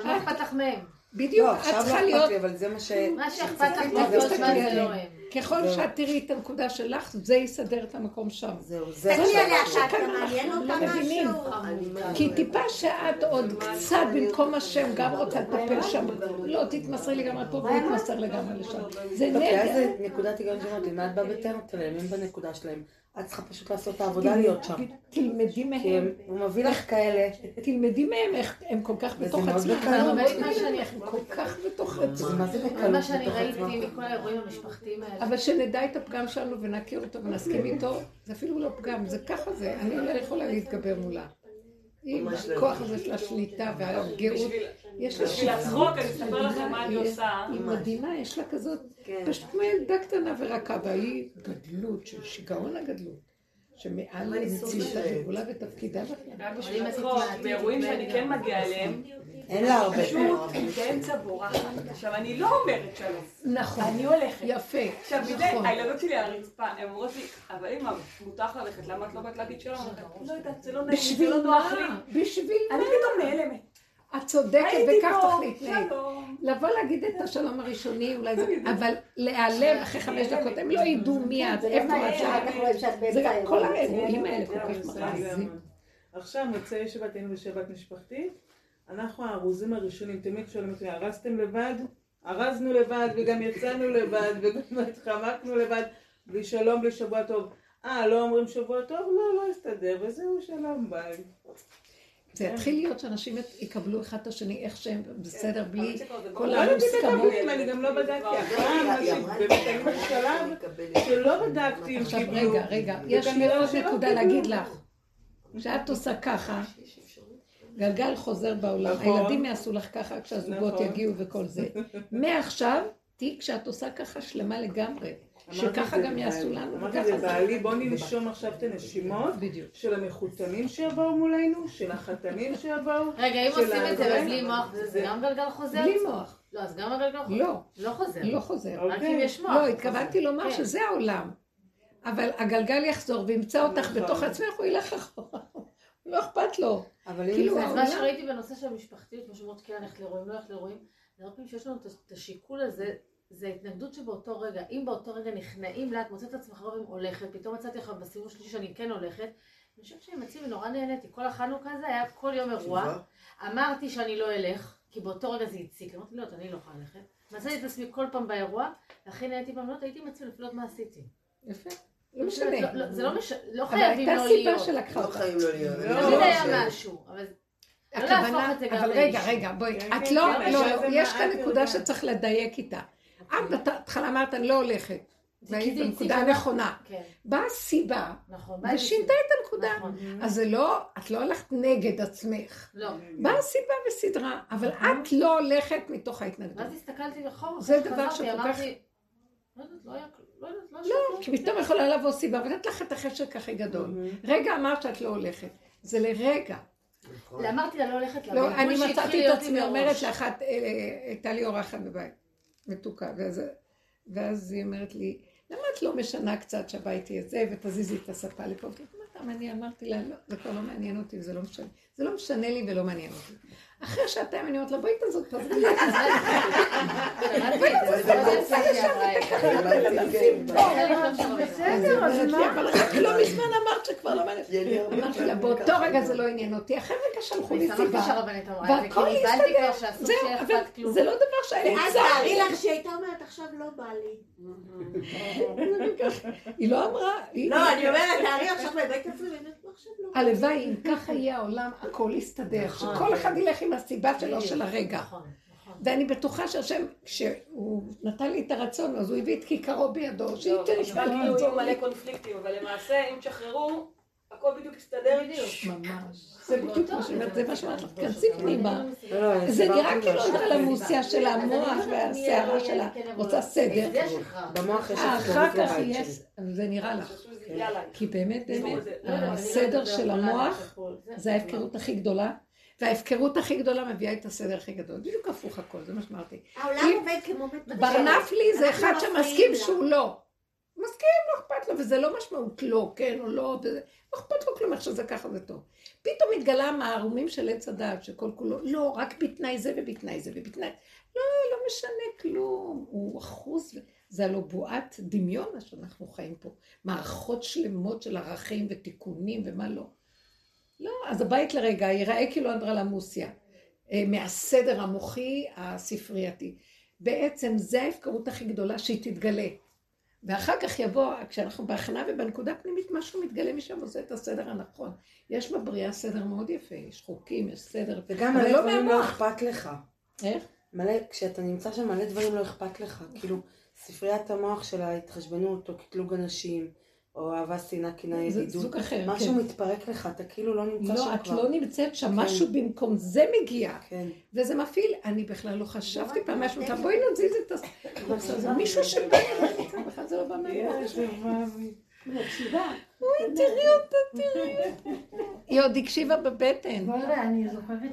מה אכפת לך מהם? בדיוק, לא, את עכשיו לא צריכה אכפת להיות... לי, אבל זה מה ש... מה שאכפת לך זמן זה. לא הם. ככל. שאת תראי את הנקודה שלך, זה יסדר את המקום שם. זהו, זה תגידי עכשיו עליה עכשיו. שאתה מעניין אותה לא. משהו. כי טיפה שאת עוד קצת במקום השם גם רוצה לטפל שם, לא תתמסרי לגמרי פה ולהתמסר לגמרי לשם. זה לא, כי אז נגד. זה נקודת היגיון שאומרת מה את באה בטענות אליהם, הם בנקודה שלהם. את צריכה פשוט לעשות את העבודה להיות שם. תלמדי כי מהם, הם- הוא מביא לך כאלה. תלמדי מהם איך הם כל כך בתוך מאוד עצמם. כל כך בתוך עצמם. מה זה בקלות מה שאני ראיתי. מכל האירועים המשפחתיים האלה. אבל שנדע את הפגם שלנו ונכיר אותו ונסכים איתו, זה אפילו לא פגם, זה ככה זה, אני לא יכולה להתגבר מולה. עם לא. הכוח הזה של השליטה והגאות, יש לה בשביל הצחוק, אני אספר לכם מה אני עושה. היא מדהימה, יש לה כזאת, כן. פשוט כמו ילדה קטנה ורכה, והיא גדלות של שיגעון הגדלות, שמעל מציאותה סובלת. וגבולה ותפקידה בכלל. בשביל הצחוק, תתמעטי, באירועים שאני. כן מגיעה אליהם, אין לה הרבה פשוט. באמצע בורחת. עכשיו, אני לא אומרת שלום. נכון, אני הולכת. יפה, עכשיו, נכון. הילדות שלי על הרצפה, הן אומרות לי, אבל אמא, מותר לך ללכת, למה את לא באת להגיד שלום? אני לא יודעת, זה לא נעים, זה בשביל לא נוח לי. מה? בשביל אני מה? פתאום נעלמת. את צודקת הייתי וכך פה, צריך להתנהג. שלום. לבוא להגיד את השלום הראשוני, אולי זה, אבל להיעלם אחרי חמש דקות, הם לא ידעו מי את, איפה את, זה גם כל האירוע. האירועים האלה כל כך. גמור. עכשיו, מוצאי שבת היינו בשבת משפחתית, אנחנו הארוזים הראשונים, תמיד שואלים אותי, ארזתם לבד? ארזנו לבד, וגם יצאנו לבד, וגם התחמקנו לבד, בלי שלום, בלי שבוע טוב. אה, לא אומרים שבוע טוב? לא, לא הסתדר, וזהו, שלום, ביי. זה יתחיל להיות שאנשים יקבלו אחד את השני איך שהם בסדר, בלי כבר- זה כל לא המוסכמות. אני גם לא בדקתי. מקבלת. שלא בדקתי אם עכשיו קיבלו. רגע, רגע, יש לי וכנראה עוד נקודה. להגיד לך. כשאת עושה ככה, גלגל חוזר בעולם, נכון. הילדים יעשו לך ככה כשהזוגות נכון. יגיעו וכל זה. <laughs> מעכשיו, תהיי כשאת עושה ככה שלמה לגמרי. שככה גם יעשו. לנו, אמרתי וככה זה זה- בעלי, בוא ננשום עכשיו את הנשימות. של המחותנים שיבואו מולנו, של החתנים שיבואו. רגע, אם עושים את זה. בלי מוח, זה- זה גם גלגל חוזר? בלי מוח. לא, אז גם הגלגל חוזר. לא. לא חוזר. לא חוזר. רק אם יש מוח. לא, התכוונתי לומר כן. שזה העולם. אבל הגלגל יחזור וימצא אותך נכון. בתוך עצמך, הוא ילך אחורה. <laughs> לא אכפת לו. אבל אם כאילו, זה... אז מה שראיתי בנושא של המשפחתיות, כמו שאומרות כן ללכת לאירועים, לא ללכת לאירועים, זה הרבה פעמים שיש לנו את השיקול הזה, זה ההתנגדות שבאותו רגע, אם באותו רגע נכנעים לה, את מוצאת את עצמך רוב אם הולכת, פתאום מצאתי לך בסיבוב השלישי שאני כן הולכת, אני חושבת שהם יצאו ונורא נהניתי, כל החנוכה הזה היה כל יום אירוע, אמרתי שאני לא אלך, כי באותו רגע זה הציק, אמרתי לא, אני לא יכולה ללכת, מצאתי את עצמי כל פעם באירוע, והכי נהניתי במנות, הייתי עם עצמי לפנות מה עשיתי. יפה. לא משנה. לא- לא- זה לא משנה, לא אבל חייבים הייתה לא סיבה להיות. שלקחה לא אותך. חיים לא להיות. לא, תמיד לא, היה זה- משהו, אבל לא להפוך הכוונה, את זה גם אבל רגע. רגע, בואי, כן, את כן, לא, כן, לא, אבל יש זה כאן נקודה שצריך לדייק איתה. את בהתחלה אמרת, אני לא הולכת. והיית בנקודה הנכונה. כן, באה סיבה, נכון. ושינתה את הנקודה. נכון. אז זה לא, את לא הלכת נגד עצמך. לא. באה סיבה וסדרה, אבל את לא הולכת מתוך ההתנגדות. ואז הסתכלתי אחורה, זה דבר שכל כך- לא לא לא לא. כי פתאום יכולה לבוא סיבה, ולתת לך את החשק הכי גדול. רגע אמרת שאת לא הולכת. זה לרגע. אמרתי לה לא הולכת לא, אני מצאתי את עצמי. אומרת לאחת, אה, הייתה לי אורחת בבית, מתוקה, ואז, ואז היא אומרת לי, למה את לא משנה קצת שהבית יהיה זה, ותזיזי את הספה לפה? אני אמרתי לה, לא, זה כבר לא מעניין אותי, זה לא משנה. זה לא משנה לי ולא מעניין אותי. אחרי שעתיים אני אומרת <laughs> לה, בואי אמרה, בסדר, אז מה? אבל רק לא מזמן אמרת שכבר לא מעניין. אמרתי לה, באותו רגע זה לא עניין אותי, אחרי רגע שלחו לי סיבה. והכל שאסור זהו, אבל. זה לא דבר שהיה אז תארי לי. לך שהיא הייתה אומרת, עכשיו לא בא לי. <laughs> היא לא אמרה, היא- לא, אני אומרת, תארי עכשיו בבית "לא, עכשיו לא בא לי. הלוואי אם ככה יהיה העולם, הכל יסתדר, שכל אחד ילך עם הסיבה שלו של הרגע. נכון, נכון. ואני בטוחה שהשם, כשהוא נתן לי את הרצון, אז הוא הביא את כיכרו בידו, שייתן אבל לי כאילו לעזור לי. מלא קונפליקטים, אבל למעשה אם תשחררו, הכל בדיוק יסתדר. ממש. זה בדיוק מה שאומרת, זה מה שאומרת לך, כנסי פנימה. לא, לא, זה נראה כאילו משהו. אנדרלמוסיה של המוח והסערה שלה, רוצה סדר. במוח יש אחר כך יש. זה נראה לך. כי באמת, באמת, לא, לא, לא הסדר של לא המוח. זה ההפקרות הכי גדולה, וההפקרות הכי גדולה מביאה את הסדר הכי גדול. בדיוק הפוך הכל, זה מה שאמרתי. העולם עובד כמו בית ברנף לי זה אחד שמסכים. שהוא לא. מסכים, לא אכפת לו, וזה לא משמעות לא, כן או לא, וזה, לא אכפת לו כלום איך שזה ככה זה טוב. פתאום התגלה מערומים של עץ הדעת, שכל כולו, לא, רק בתנאי זה ובתנאי זה ובתנאי... לא, לא משנה כלום, הוא אחוז, זה הלא בועת דמיון מה שאנחנו חיים פה. מערכות שלמות של ערכים ותיקונים ומה לא. לא, אז הבית לרגע ייראה כאילו אנדרלמוסיה, אה, מהסדר המוחי הספרייתי. בעצם זה ההפקרות הכי גדולה שהיא תתגלה. ואחר כך יבוא, כשאנחנו בהכנה ובנקודה הפנימית, משהו מתגלה משם ועושה את הסדר הנכון. יש בבריאה סדר מאוד יפה, יש חוקים, יש סדר. וגם מלא לא דברים לא. אכפת לך. איך? מלא, כשאתה נמצא שם מלא דברים לא אכפת לך. כאילו, ספריית המוח של ההתחשבנות, או קטלוג אנשים, או אהבה, שנאה, קנאה, זה ידידות. סוג אחר, משהו כן. מתפרק לך, אתה כאילו לא נמצא שם לא, את כבר. לא נמצאת שם, כן. משהו במקום זה מגיע. כן. וזה מפעיל, אני בכלל לא חשבתי פעם משהו, אותה, בואי נזיז את הס... <laughs> זה מישהו שבא, בכלל זה לא בא מהמוח. לבבי. אוי, תראי אותה, תראי. היא עוד הקשיבה בבטן.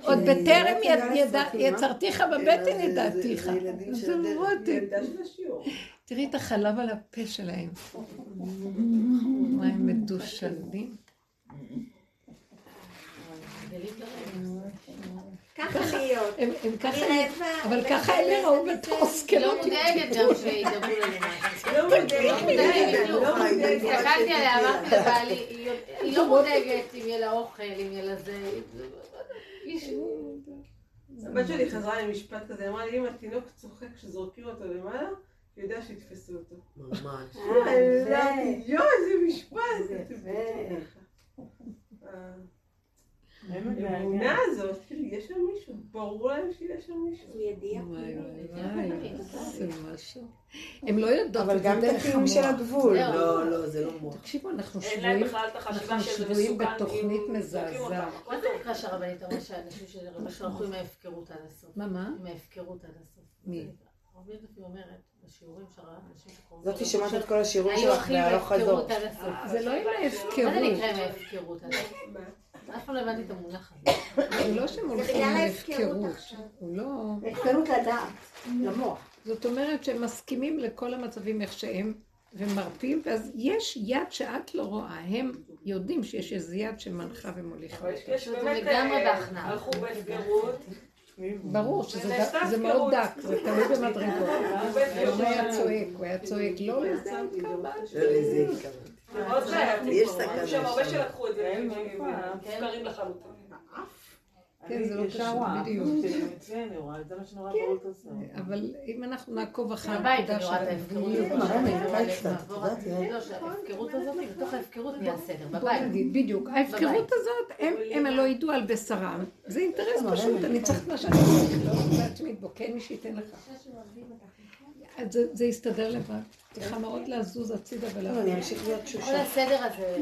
עוד בטרם אה? יצרתיך בבטן זה- ידעתיך. זה ילדים תראי את החלב על הפה שלהם. מה הם מדושנים. ככה להיות. הם ככה, אבל ככה הם יראו זה- בתור לא. מודאגת גם שידברו לנו. לא מודאגת. לא מודאגת. לא מודאגת. הסתכלתי עליה, אמרתי לבעלי, היא לא מודאגת אם יהיה לה אוכל, אם יהיה לה זה. הבת שלי חזרה עם משפט כזה, אמרה לי, אם התינוק צוחק כשזורקים אותו למעלה, יודע שיתפסו אותו. ממש. אמרתי, יואו, איזה משפט! האמונה הזאת, כאילו, יש שם מישהו, ברור להם שיש שם מישהו. הוא ידיע. וואי וואי וואי, זה משהו. הם לא יודעות אבל גם את הקיום של. הגבול. זהו. לא, לא, זה לא מוח. תקשיבו, אנחנו אין להם שבויים, בכלל את החשיבה אנחנו שזה שבויים מסוכן. בתוכנית זורקים מזעזעת. מה זה. נקרא שהרבנית אמרה שאנשים של רבש הלכו עם ההפקרות עד הסוף? מה, מה? עם ההפקרות עד הסוף. מי? הרב מלדפי אומרת, זאתי שמעת את כל השיעורים שלך בהלוך חזור. הסוף. זה לא עם מה ההפקרות. זה נקרא עם ההפקרות? אף פעם לא הבנתי את המונח הזה. זה לא שהם הולכים בגלל עם ההפקרות הפקרות. הוא לא... הפקרות לדעת, למוח. זאת אומרת שהם מסכימים לכל המצבים איך שהם, ומרפים, ואז יש יד שאת לא רואה. הם יודעים שיש איזו יד שמנחה ומוליכה. אבל יש באמת, אה. הלכו בהפקרות, ברור שזה מאוד. דק, זה תלוי במדרגות. הוא היה צועק, הוא היה צועק, לא לזה התכוונתי. בעייתי. יש. סכנה היו שם הרבה. שלקחו את זה, אין מופקרים מופע. לחלוטין. כן, זה לא אני ישר קשור, רואה. בדיוק. אני רואה, זה מה שנורא ברור עושה. אבל אם אנחנו נעקוב אחרי בבית הנקודה של את ההפקרות הגבוליות, הזאת. את לא, בתוך ההפקרות נהיה סדר, בבית. בדיוק, ההפקרות הזאת, הם- הלא ידעו על בשרם, זה אינטרס פשוט, אני צריכה את מה שאני צריכה, לא בעצמי, בוא, כן מי שייתן לך. אז זה- זה יסתדר לבד, צריכה מאוד לזוז הצידה אמשיך להיות כל. הסדר הזה